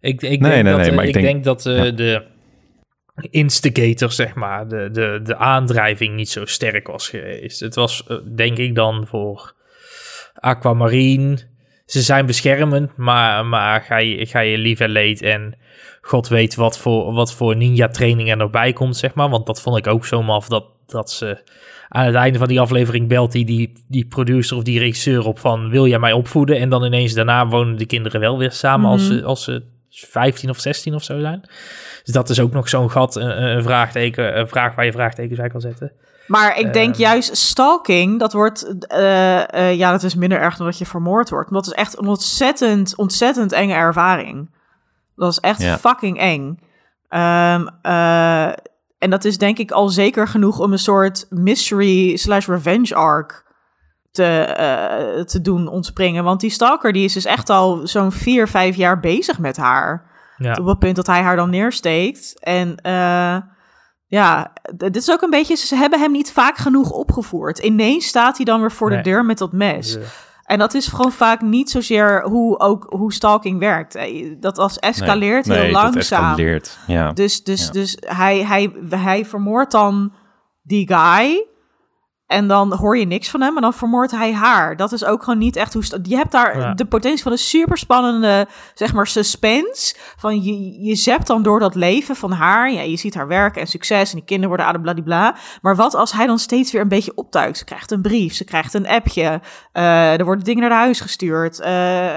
ik, ik, Nee, denk, nee, dat, nee, maar ik ik denk- denk dat eh, ja. de instigator, zeg maar, de, de, de aandrijving niet zo sterk was geweest. Het was, eh, denk ik, dan voor Aquamarine. Ze zijn beschermend, maar, maar ga, je, ga je lief en leed en god weet wat voor, wat voor ninja-training er nog bij komt, zeg maar. Want dat vond ik ook zo maf, dat, dat ze aan het einde van die aflevering belt die, die, die producer of die regisseur op van... wil jij mij opvoeden? En dan ineens daarna wonen de kinderen wel weer samen als, Mhm. ze, als ze 15 of 16 of zo zijn. Dus dat is ook nog zo'n gat, een, een vraagteken, een vraag waar je vraagtekens bij kan zetten. Maar ik denk Ehm. juist stalking, dat wordt, eh, eh, ja, dat is minder erg dan dat je vermoord wordt. Maar dat is echt een ontzettend, ontzettend enge ervaring. Dat is echt fucking eng. Ehm, eh, en dat is denk ik al zeker genoeg om een soort mystery slash revenge arc te, eh, te doen ontspringen. Want die stalker die is dus echt al zo'n vier, vijf jaar bezig met haar. Ja. Op het punt dat hij haar dan neersteekt. En eh, ja, dit is ook een beetje, ze hebben hem niet vaak genoeg opgevoerd. Ineens staat hij dan weer voor de Nee. deur met dat mes. En dat is gewoon vaak niet zozeer hoe, ook, hoe stalking werkt. Eh, Dat als escaleert nee, heel dat langzaam. escaleert. Ja. Dus, dus, Ja. dus hij, hij, hij vermoordt dan die guy. En dan hoor je niks van hem. En dan vermoordt hij haar. Dat is ook gewoon niet echt hoe... Je hebt daar Ja. de potentie van een superspannende, zeg maar, suspense. Van je, je zept dan door dat leven van haar. Ja, je ziet haar werk en succes. En die kinderen worden adebladibla. Maar wat als hij dan steeds weer een beetje optuigt? Ze krijgt een brief. Ze krijgt een appje. eh, er worden dingen naar huis gestuurd. eh,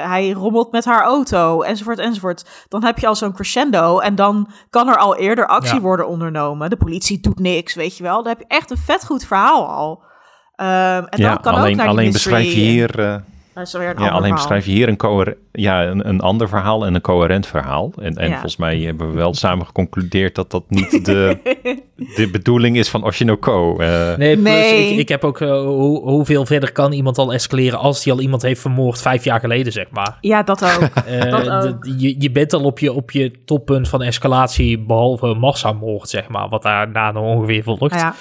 hij rommelt met haar auto. Enzovoort, enzovoort. Dan heb je al zo'n crescendo. En dan kan er al eerder actie Ja. worden ondernomen. De politie doet niks, weet je wel. Dan heb je echt een vet goed verhaal al. Ehm, en ja, dan kan alleen, ook naar alleen beschrijf je hier... eh, Ja, ander alleen verhaal. beschrijf je hier een, coher- ja, een, een ander verhaal en een coherent verhaal. En, en Ja. volgens mij hebben we wel samen geconcludeerd dat dat niet de, (laughs) de bedoeling is van Oshinoko. Eh Nee, plus Nee. Ik, ik heb ook... eh, hoe, hoeveel verder kan iemand al escaleren als hij al iemand heeft vermoord vijf jaar geleden, zeg maar. Ja, dat ook. (laughs) Dat ook. je, je bent al op je, op je toppunt van escalatie, behalve massamoord, zeg maar, wat daarna nog ongeveer volgt. ja.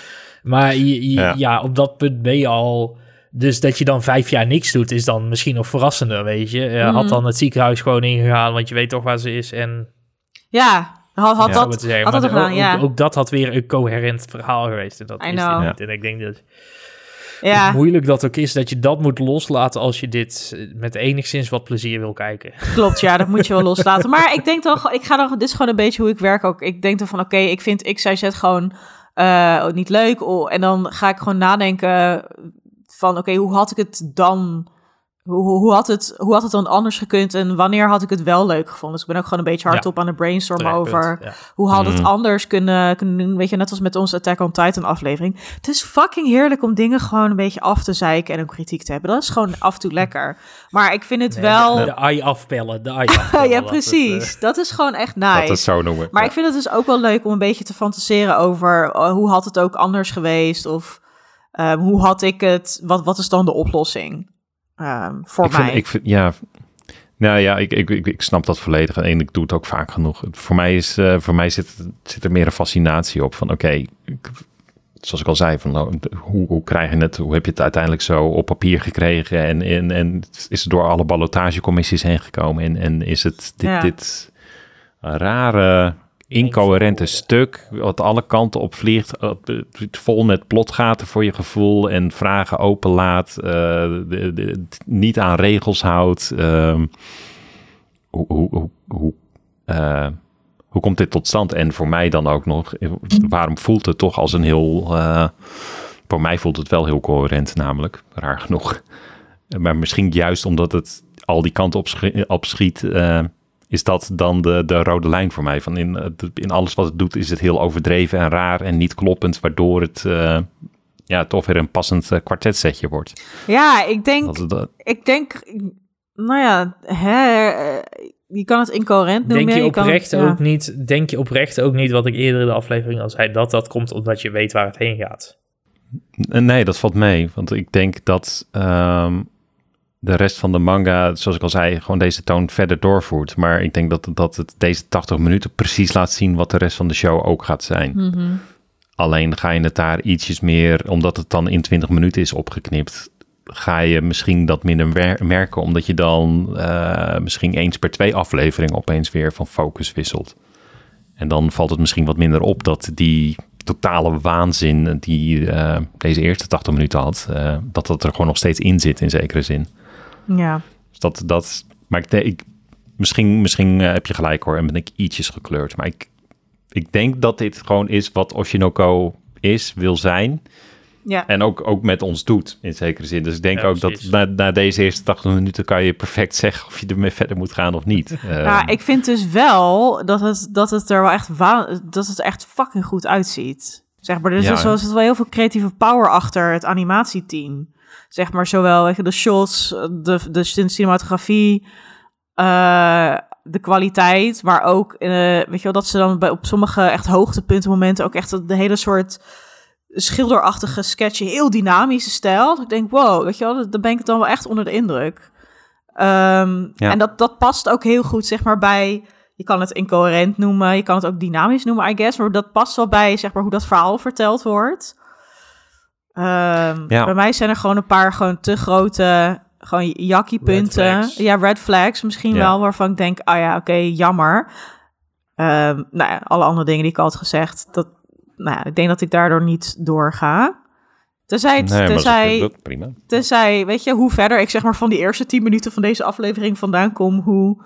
Maar je, je- Ja. ja. op dat punt ben je al... Dus dat je dan vijf jaar niks doet, is dan misschien nog verrassender, weet je. Eh, Mhm. Had dan het ziekenhuis gewoon ingegaan, want je weet toch waar ze is. En ja, had, had Ja, dat, zeggen. had dat gedaan, ook, ja. ook, ook dat had weer een coherent verhaal geweest. En dat I is know. dit niet. En ik denk dat ja. hoe moeilijk dat ook is, dat je dat moet loslaten als je dit eh, met enigszins wat plezier wil kijken. Klopt, ja, dat moet je wel (laughs) loslaten. Maar ik denk gewoon- ik ga dan, dit is gewoon een beetje hoe ik werk ook. Ik denk dan van, oké, ik vind X, Y, Z gewoon eh, niet leuk. Oh, en dan ga ik gewoon nadenken van, oké, hoe had ik het dan, hoe, hoe, had het, hoe had het dan anders gekund en wanneer had ik het wel leuk gevonden? Dus ik ben ook gewoon een beetje hardop aan het brainstormen Terecht over punt, ja. hoe had het Mm. anders kunnen, kunnen doen. Weet je, net als met onze Attack on Titan aflevering. Het is fucking heerlijk om dingen gewoon een beetje af te zeiken en een kritiek te hebben. Dat is gewoon af en toe lekker. Maar ik vind het Nee, wel... De, de eye afpellen, de eye (laughs) afpellen. ja, het, precies. Dat is gewoon echt nice. Dat het zo noemen. Maar Ja. ik vind het dus ook wel leuk om een beetje te fantaseren over uh, hoe had het ook anders geweest of um, hoe had ik het, wat, wat is dan de oplossing um, voor ik mij? Vind, ik vind, ja, nou ja, ik, ik, ik, ik snap dat volledig en ik doe het ook vaak genoeg. Voor mij, is, uh, voor mij zit, zit er meer een fascinatie op van oké, okay, zoals ik al zei, van, nou, hoe, hoe krijg je het, hoe heb je het uiteindelijk zo op papier gekregen en, en, en is het door alle ballotagecommissies heen gekomen en, en is het dit, ja. dit rare incoherente stuk, wat alle kanten op vliegt, vol met plotgaten voor je gevoel en vragen openlaat, uh, de, de, niet aan regels houdt. Uh, hoe, hoe, hoe, uh, hoe komt dit tot stand? En voor mij dan ook nog, waarom voelt het toch als een heel, voor mij voelt het wel heel coherent namelijk, raar genoeg. Maar misschien juist omdat het al die kanten opschiet, opschiet uh, is dat dan de, de rode lijn voor mij. Van in, in alles wat het doet is het heel overdreven en raar en niet kloppend, waardoor het uh, ja, toch weer een passend uh, kwartetsetje wordt. Ja, ik denk, dat, dat... ik denk, nou ja, hè, je kan het incoherent noemen. Denk je oprecht je kan, ook ja. niet, denk je oprecht ook niet, wat ik eerder in de aflevering al zei, dat dat komt omdat je weet waar het heen gaat? Nee, dat valt mee. Want ik denk dat um, de rest van de manga, zoals ik al zei, gewoon deze toon verder doorvoert. Maar ik denk dat, dat het deze 80 minuten precies laat zien wat de rest van de show ook gaat zijn. Mm -hmm. Alleen ga je het daar ietsjes meer, omdat het dan in 20 minuten is opgeknipt, ga je misschien dat minder merken, omdat je dan uh, misschien eens per twee afleveringen opeens weer van focus wisselt. En dan valt het misschien wat minder op dat die totale waanzin die uh, deze eerste 80 minuten had, uh, dat dat er gewoon nog steeds in zit in zekere zin. Ja. Dus dat, dat, maar ik, ik misschien, misschien uh, heb je gelijk hoor en ben ik ietsjes gekleurd. Maar ik, ik denk dat dit gewoon is wat Oshinoko is, wil zijn. Ja. En ook, ook met ons doet, in zekere zin. Dus ik denk ja, ook precies. dat na, na, deze eerste 80 minuten kan je perfect zeggen of je ermee verder moet gaan of niet. (laughs) Ja, uh, ik vind dus wel dat het, dat het er wel echt, dat het echt fucking goed uitziet. Zeg maar, dus ja, er is, er wel heel veel creatieve power achter het animatieteam. Zeg maar, zowel je, de shots, de, de cinematografie, uh, de kwaliteit, maar ook, uh, weet je wel, dat ze dan bij, op sommige echt hoogtepunten momenten ook echt de hele soort schilderachtige sketchen, heel dynamische stijl. Dat ik denk, wow, weet je wel, daar ben ik dan wel echt onder de indruk. Um, ja. En dat, dat past ook heel goed, zeg maar, bij Je kan het incoherent noemen, je kan het ook dynamisch noemen, I guess. Maar dat past wel bij zeg maar, hoe dat verhaal verteld wordt. Ehm, Ja. Bij mij zijn er gewoon een paar gewoon te grote gewoon jakkiepunten. Red flags. Ja, red flags misschien Ja. wel, waarvan ik denk, ah ja, oké, jammer. Ehm, nou ja, alle andere dingen die ik al had gezegd, dat, nou ja, ik denk dat ik daardoor niet doorga. Tenzij, het- Nee, dat tenzij, dat- prima. tenzij, weet je, hoe verder ik zeg maar van die eerste tien minuten van deze aflevering vandaan kom, hoe,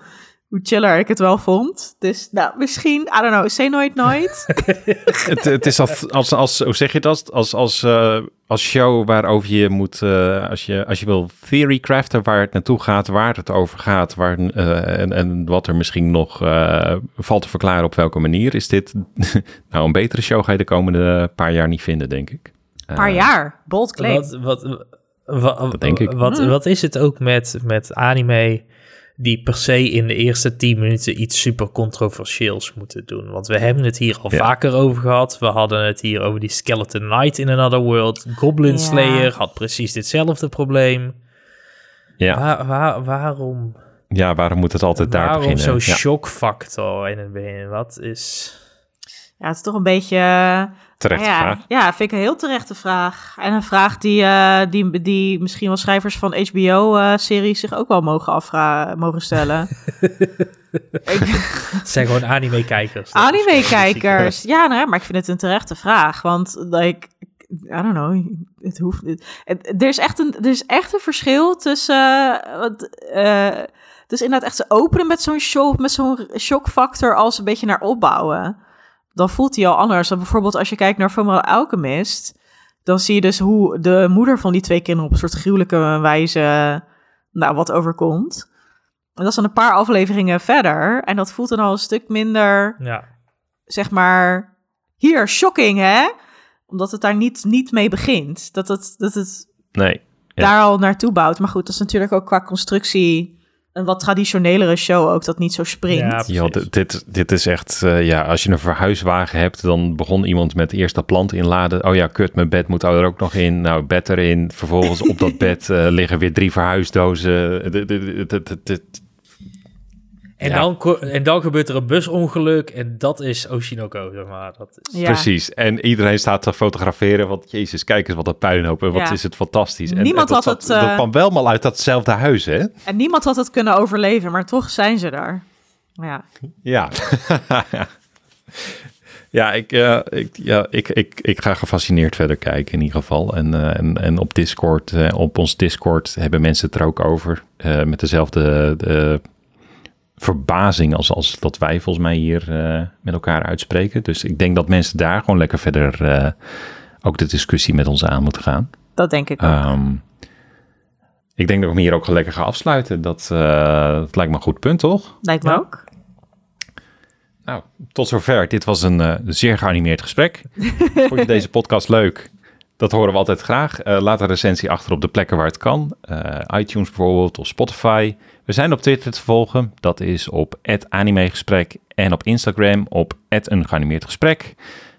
hoe chiller ik het wel vond. Dus nou, misschien, I don't know, say nooit nooit. (laughs) het, het is als, als, als, hoe zeg je dat? Als, als, eh, als show waarover je moet, eh, als, je, als je wil theory craften waar het naartoe gaat, waar het over gaat, waar, eh, en, en wat er misschien nog eh, valt te verklaren op welke manier, is dit (laughs) nou een betere show ga je de komende paar jaar niet vinden, denk ik. Een paar jaar, bold claim. Wat, wat, wat, denk ik. Wat, Hmm. wat is het ook met, met anime die per se in de eerste 10 minuten iets super controversieels moeten doen? Want we hebben het hier al Ja. vaker over gehad. We hadden het hier over die Skeleton Knight in Another World. Goblin Ja. Slayer had precies ditzelfde probleem. Ja, Waar, waar, waarom ja, waarom moet het altijd daar waarom beginnen? zo'n Ja, shockfactor in het begin? Wat is... Ja, het is toch een beetje... terechte ja, vraag. Ja, vind ik een heel terechte vraag. En een vraag die, eh, die, die misschien wel schrijvers van HBO-series zich ook wel mogen, afvra mogen stellen. (laughs) Ik- Het zijn gewoon anime-kijkers. Anime-kijkers. Ja, nou, maar ik vind het een terechte vraag. Want, like, I don't know, het hoeft het- er, is echt een, er is echt een verschil tussen... eh, wat, eh, het is inderdaad echt ze openen met zo'n shock, met zo'n shockfactor als een beetje naar opbouwen. Dan voelt hij al anders. Dan bijvoorbeeld als je kijkt naar Fullmetal Alchemist... dan zie je dus hoe de moeder van die twee kinderen... op een soort gruwelijke wijze nou, wat overkomt. En dat is dan een paar afleveringen verder. En dat voelt dan al een stuk minder, Ja. zeg maar... Hier, shocking, hè? Omdat het daar niet, niet mee begint. Dat het, dat het Nee, Ja. daar al naartoe bouwt. Maar goed, dat is natuurlijk ook qua constructie... een wat traditionelere show ook, dat niet zo springt. Ja, dit, dit, is echt, eh, ja, als je een verhuiswagen hebt, dan begon iemand met eerst dat plant inladen. Oh ja, kut, mijn bed moet er ook nog in. Nou, bed erin. Vervolgens op dat (laughs) bed eh, liggen weer drie verhuisdozen. Dit- dit- dit- dit- dit- En, Ja. dan, en dan gebeurt er een busongeluk en dat is Oshinoko, zeg maar. Dat is... Ja. Precies. En iedereen staat te fotograferen. Want jezus, kijk eens wat een puinhoop. En wat Ja. is het fantastisch. En, Niemand en dat, had het, eh, dat kwam wel maar uit datzelfde huis, hè? En niemand had het kunnen overleven, maar toch zijn ze daar. Ja, Ja. (laughs) ja, ik, eh, ik, ja ik, ik, ik ga gefascineerd verder kijken in ieder geval. En, eh, en, en op Discord, eh, op ons Discord hebben mensen het er ook over. eh, met dezelfde de verbazing als, als dat wij volgens mij hier eh, met elkaar uitspreken. Dus ik denk dat mensen daar gewoon lekker verder eh, ook de discussie met ons aan moeten gaan. dat denk ik ook. Ehm, ik denk dat ik hem hier ook lekker ga afsluiten. Dat, eh, dat lijkt me een goed punt, toch? Lijkt me ja. ook. Nou, tot zover. Dit was een eh, zeer geanimeerd gesprek. (laughs) Vond je deze podcast leuk? Dat horen we altijd graag. Eh, laat een recensie achter op de plekken waar het kan. Eh, iTunes bijvoorbeeld of Spotify. We zijn op Twitter te volgen. Dat is op @animegesprek en op Instagram op een geanimeerd gesprek.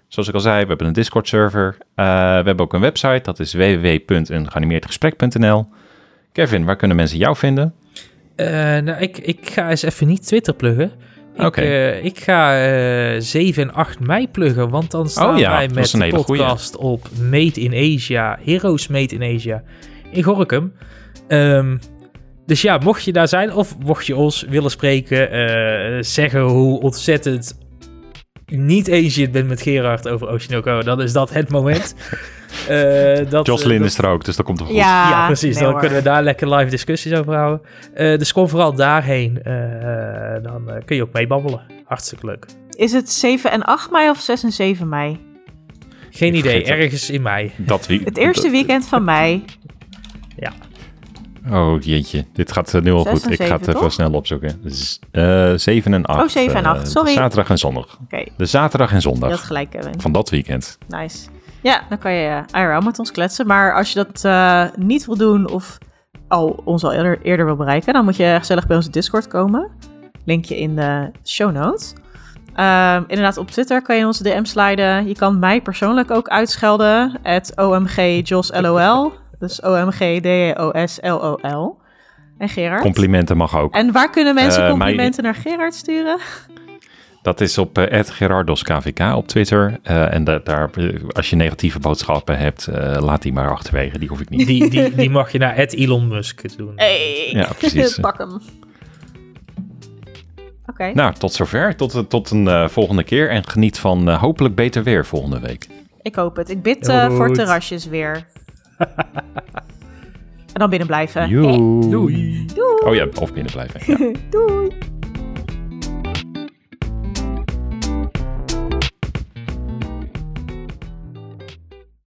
Zoals ik al zei, we hebben een Discord server. Eh, we hebben ook een website. Dat is www.eengeanimeerdgesprek.nl. Kevin, waar kunnen mensen jou vinden? Eh, nou, ik, ik ga eens even niet Twitter pluggen. Ik, Oké. eh, ik ga eh 7 en 8 mei pluggen, want dan staan Oh ja, wij met een de hele goeie. podcast op Made in Asia, Heroes Made in Asia in Gorkum. Ehm, dus ja, mocht je daar zijn of mocht je ons willen spreken, eh, zeggen hoe ontzettend niet eens je het bent met Gerard over Oshinoko, dan is dat het moment. (laughs) Eh dat, Jocelyn eh, dat- is er ook, dus dat komt er goed. Ja, ja, precies. nee dan hoor. kunnen we daar lekker live discussies over houden. Eh, dus kom vooral daarheen. Eh, dan eh, kun je ook meebabbelen. Hartstikke leuk. Is het 7 en 8 mei of 6 en 7 mei? Geen Ik idee, ergens in mei. Dat wie, Het eerste weekend van mei. Oh jeetje, dit gaat eh, nu al goed. Ik ga het even toch? snel opzoeken. Z- eh, 7 en 8. Oh, zeven en acht, sorry. zaterdag en zondag. Oké, De zaterdag en zondag had gelijk, Kevin. van dat weekend. Nice. Ja, dan kan je eh, IRL met ons kletsen. Maar als je dat eh, niet wil doen of al ons al eerder, eerder wil bereiken, dan moet je gezellig bij onze Discord komen. Linkje in de show notes. Ehm, inderdaad, op Twitter kan je onze DM sliden. Je kan mij persoonlijk ook uitschelden. Het OMGJosLOL. Dus O-M-G-D-O-S-L-O-L. En Gerard. Complimenten mag ook. en waar kunnen mensen Eh, complimenten naar Gerard sturen? Dat is op uh, @gerardoskvk op Twitter. Uh, en da daar, als je negatieve boodschappen hebt, uh, laat die maar achterwege. Die hoef ik niet. Die, die, die mag je naar Elon Musk doen. Hey, Ja, precies. (laughs) pak hem. Oké. Nou, tot zover. Tot, tot een uh, volgende keer. En geniet van uh, hopelijk beter weer volgende week. Ik hoop het. Ik bid uh, voor terrasjes weer. En dan binnen blijven. Doei. Doei. Oh ja, of binnen blijven. Ja. (laughs) Doei.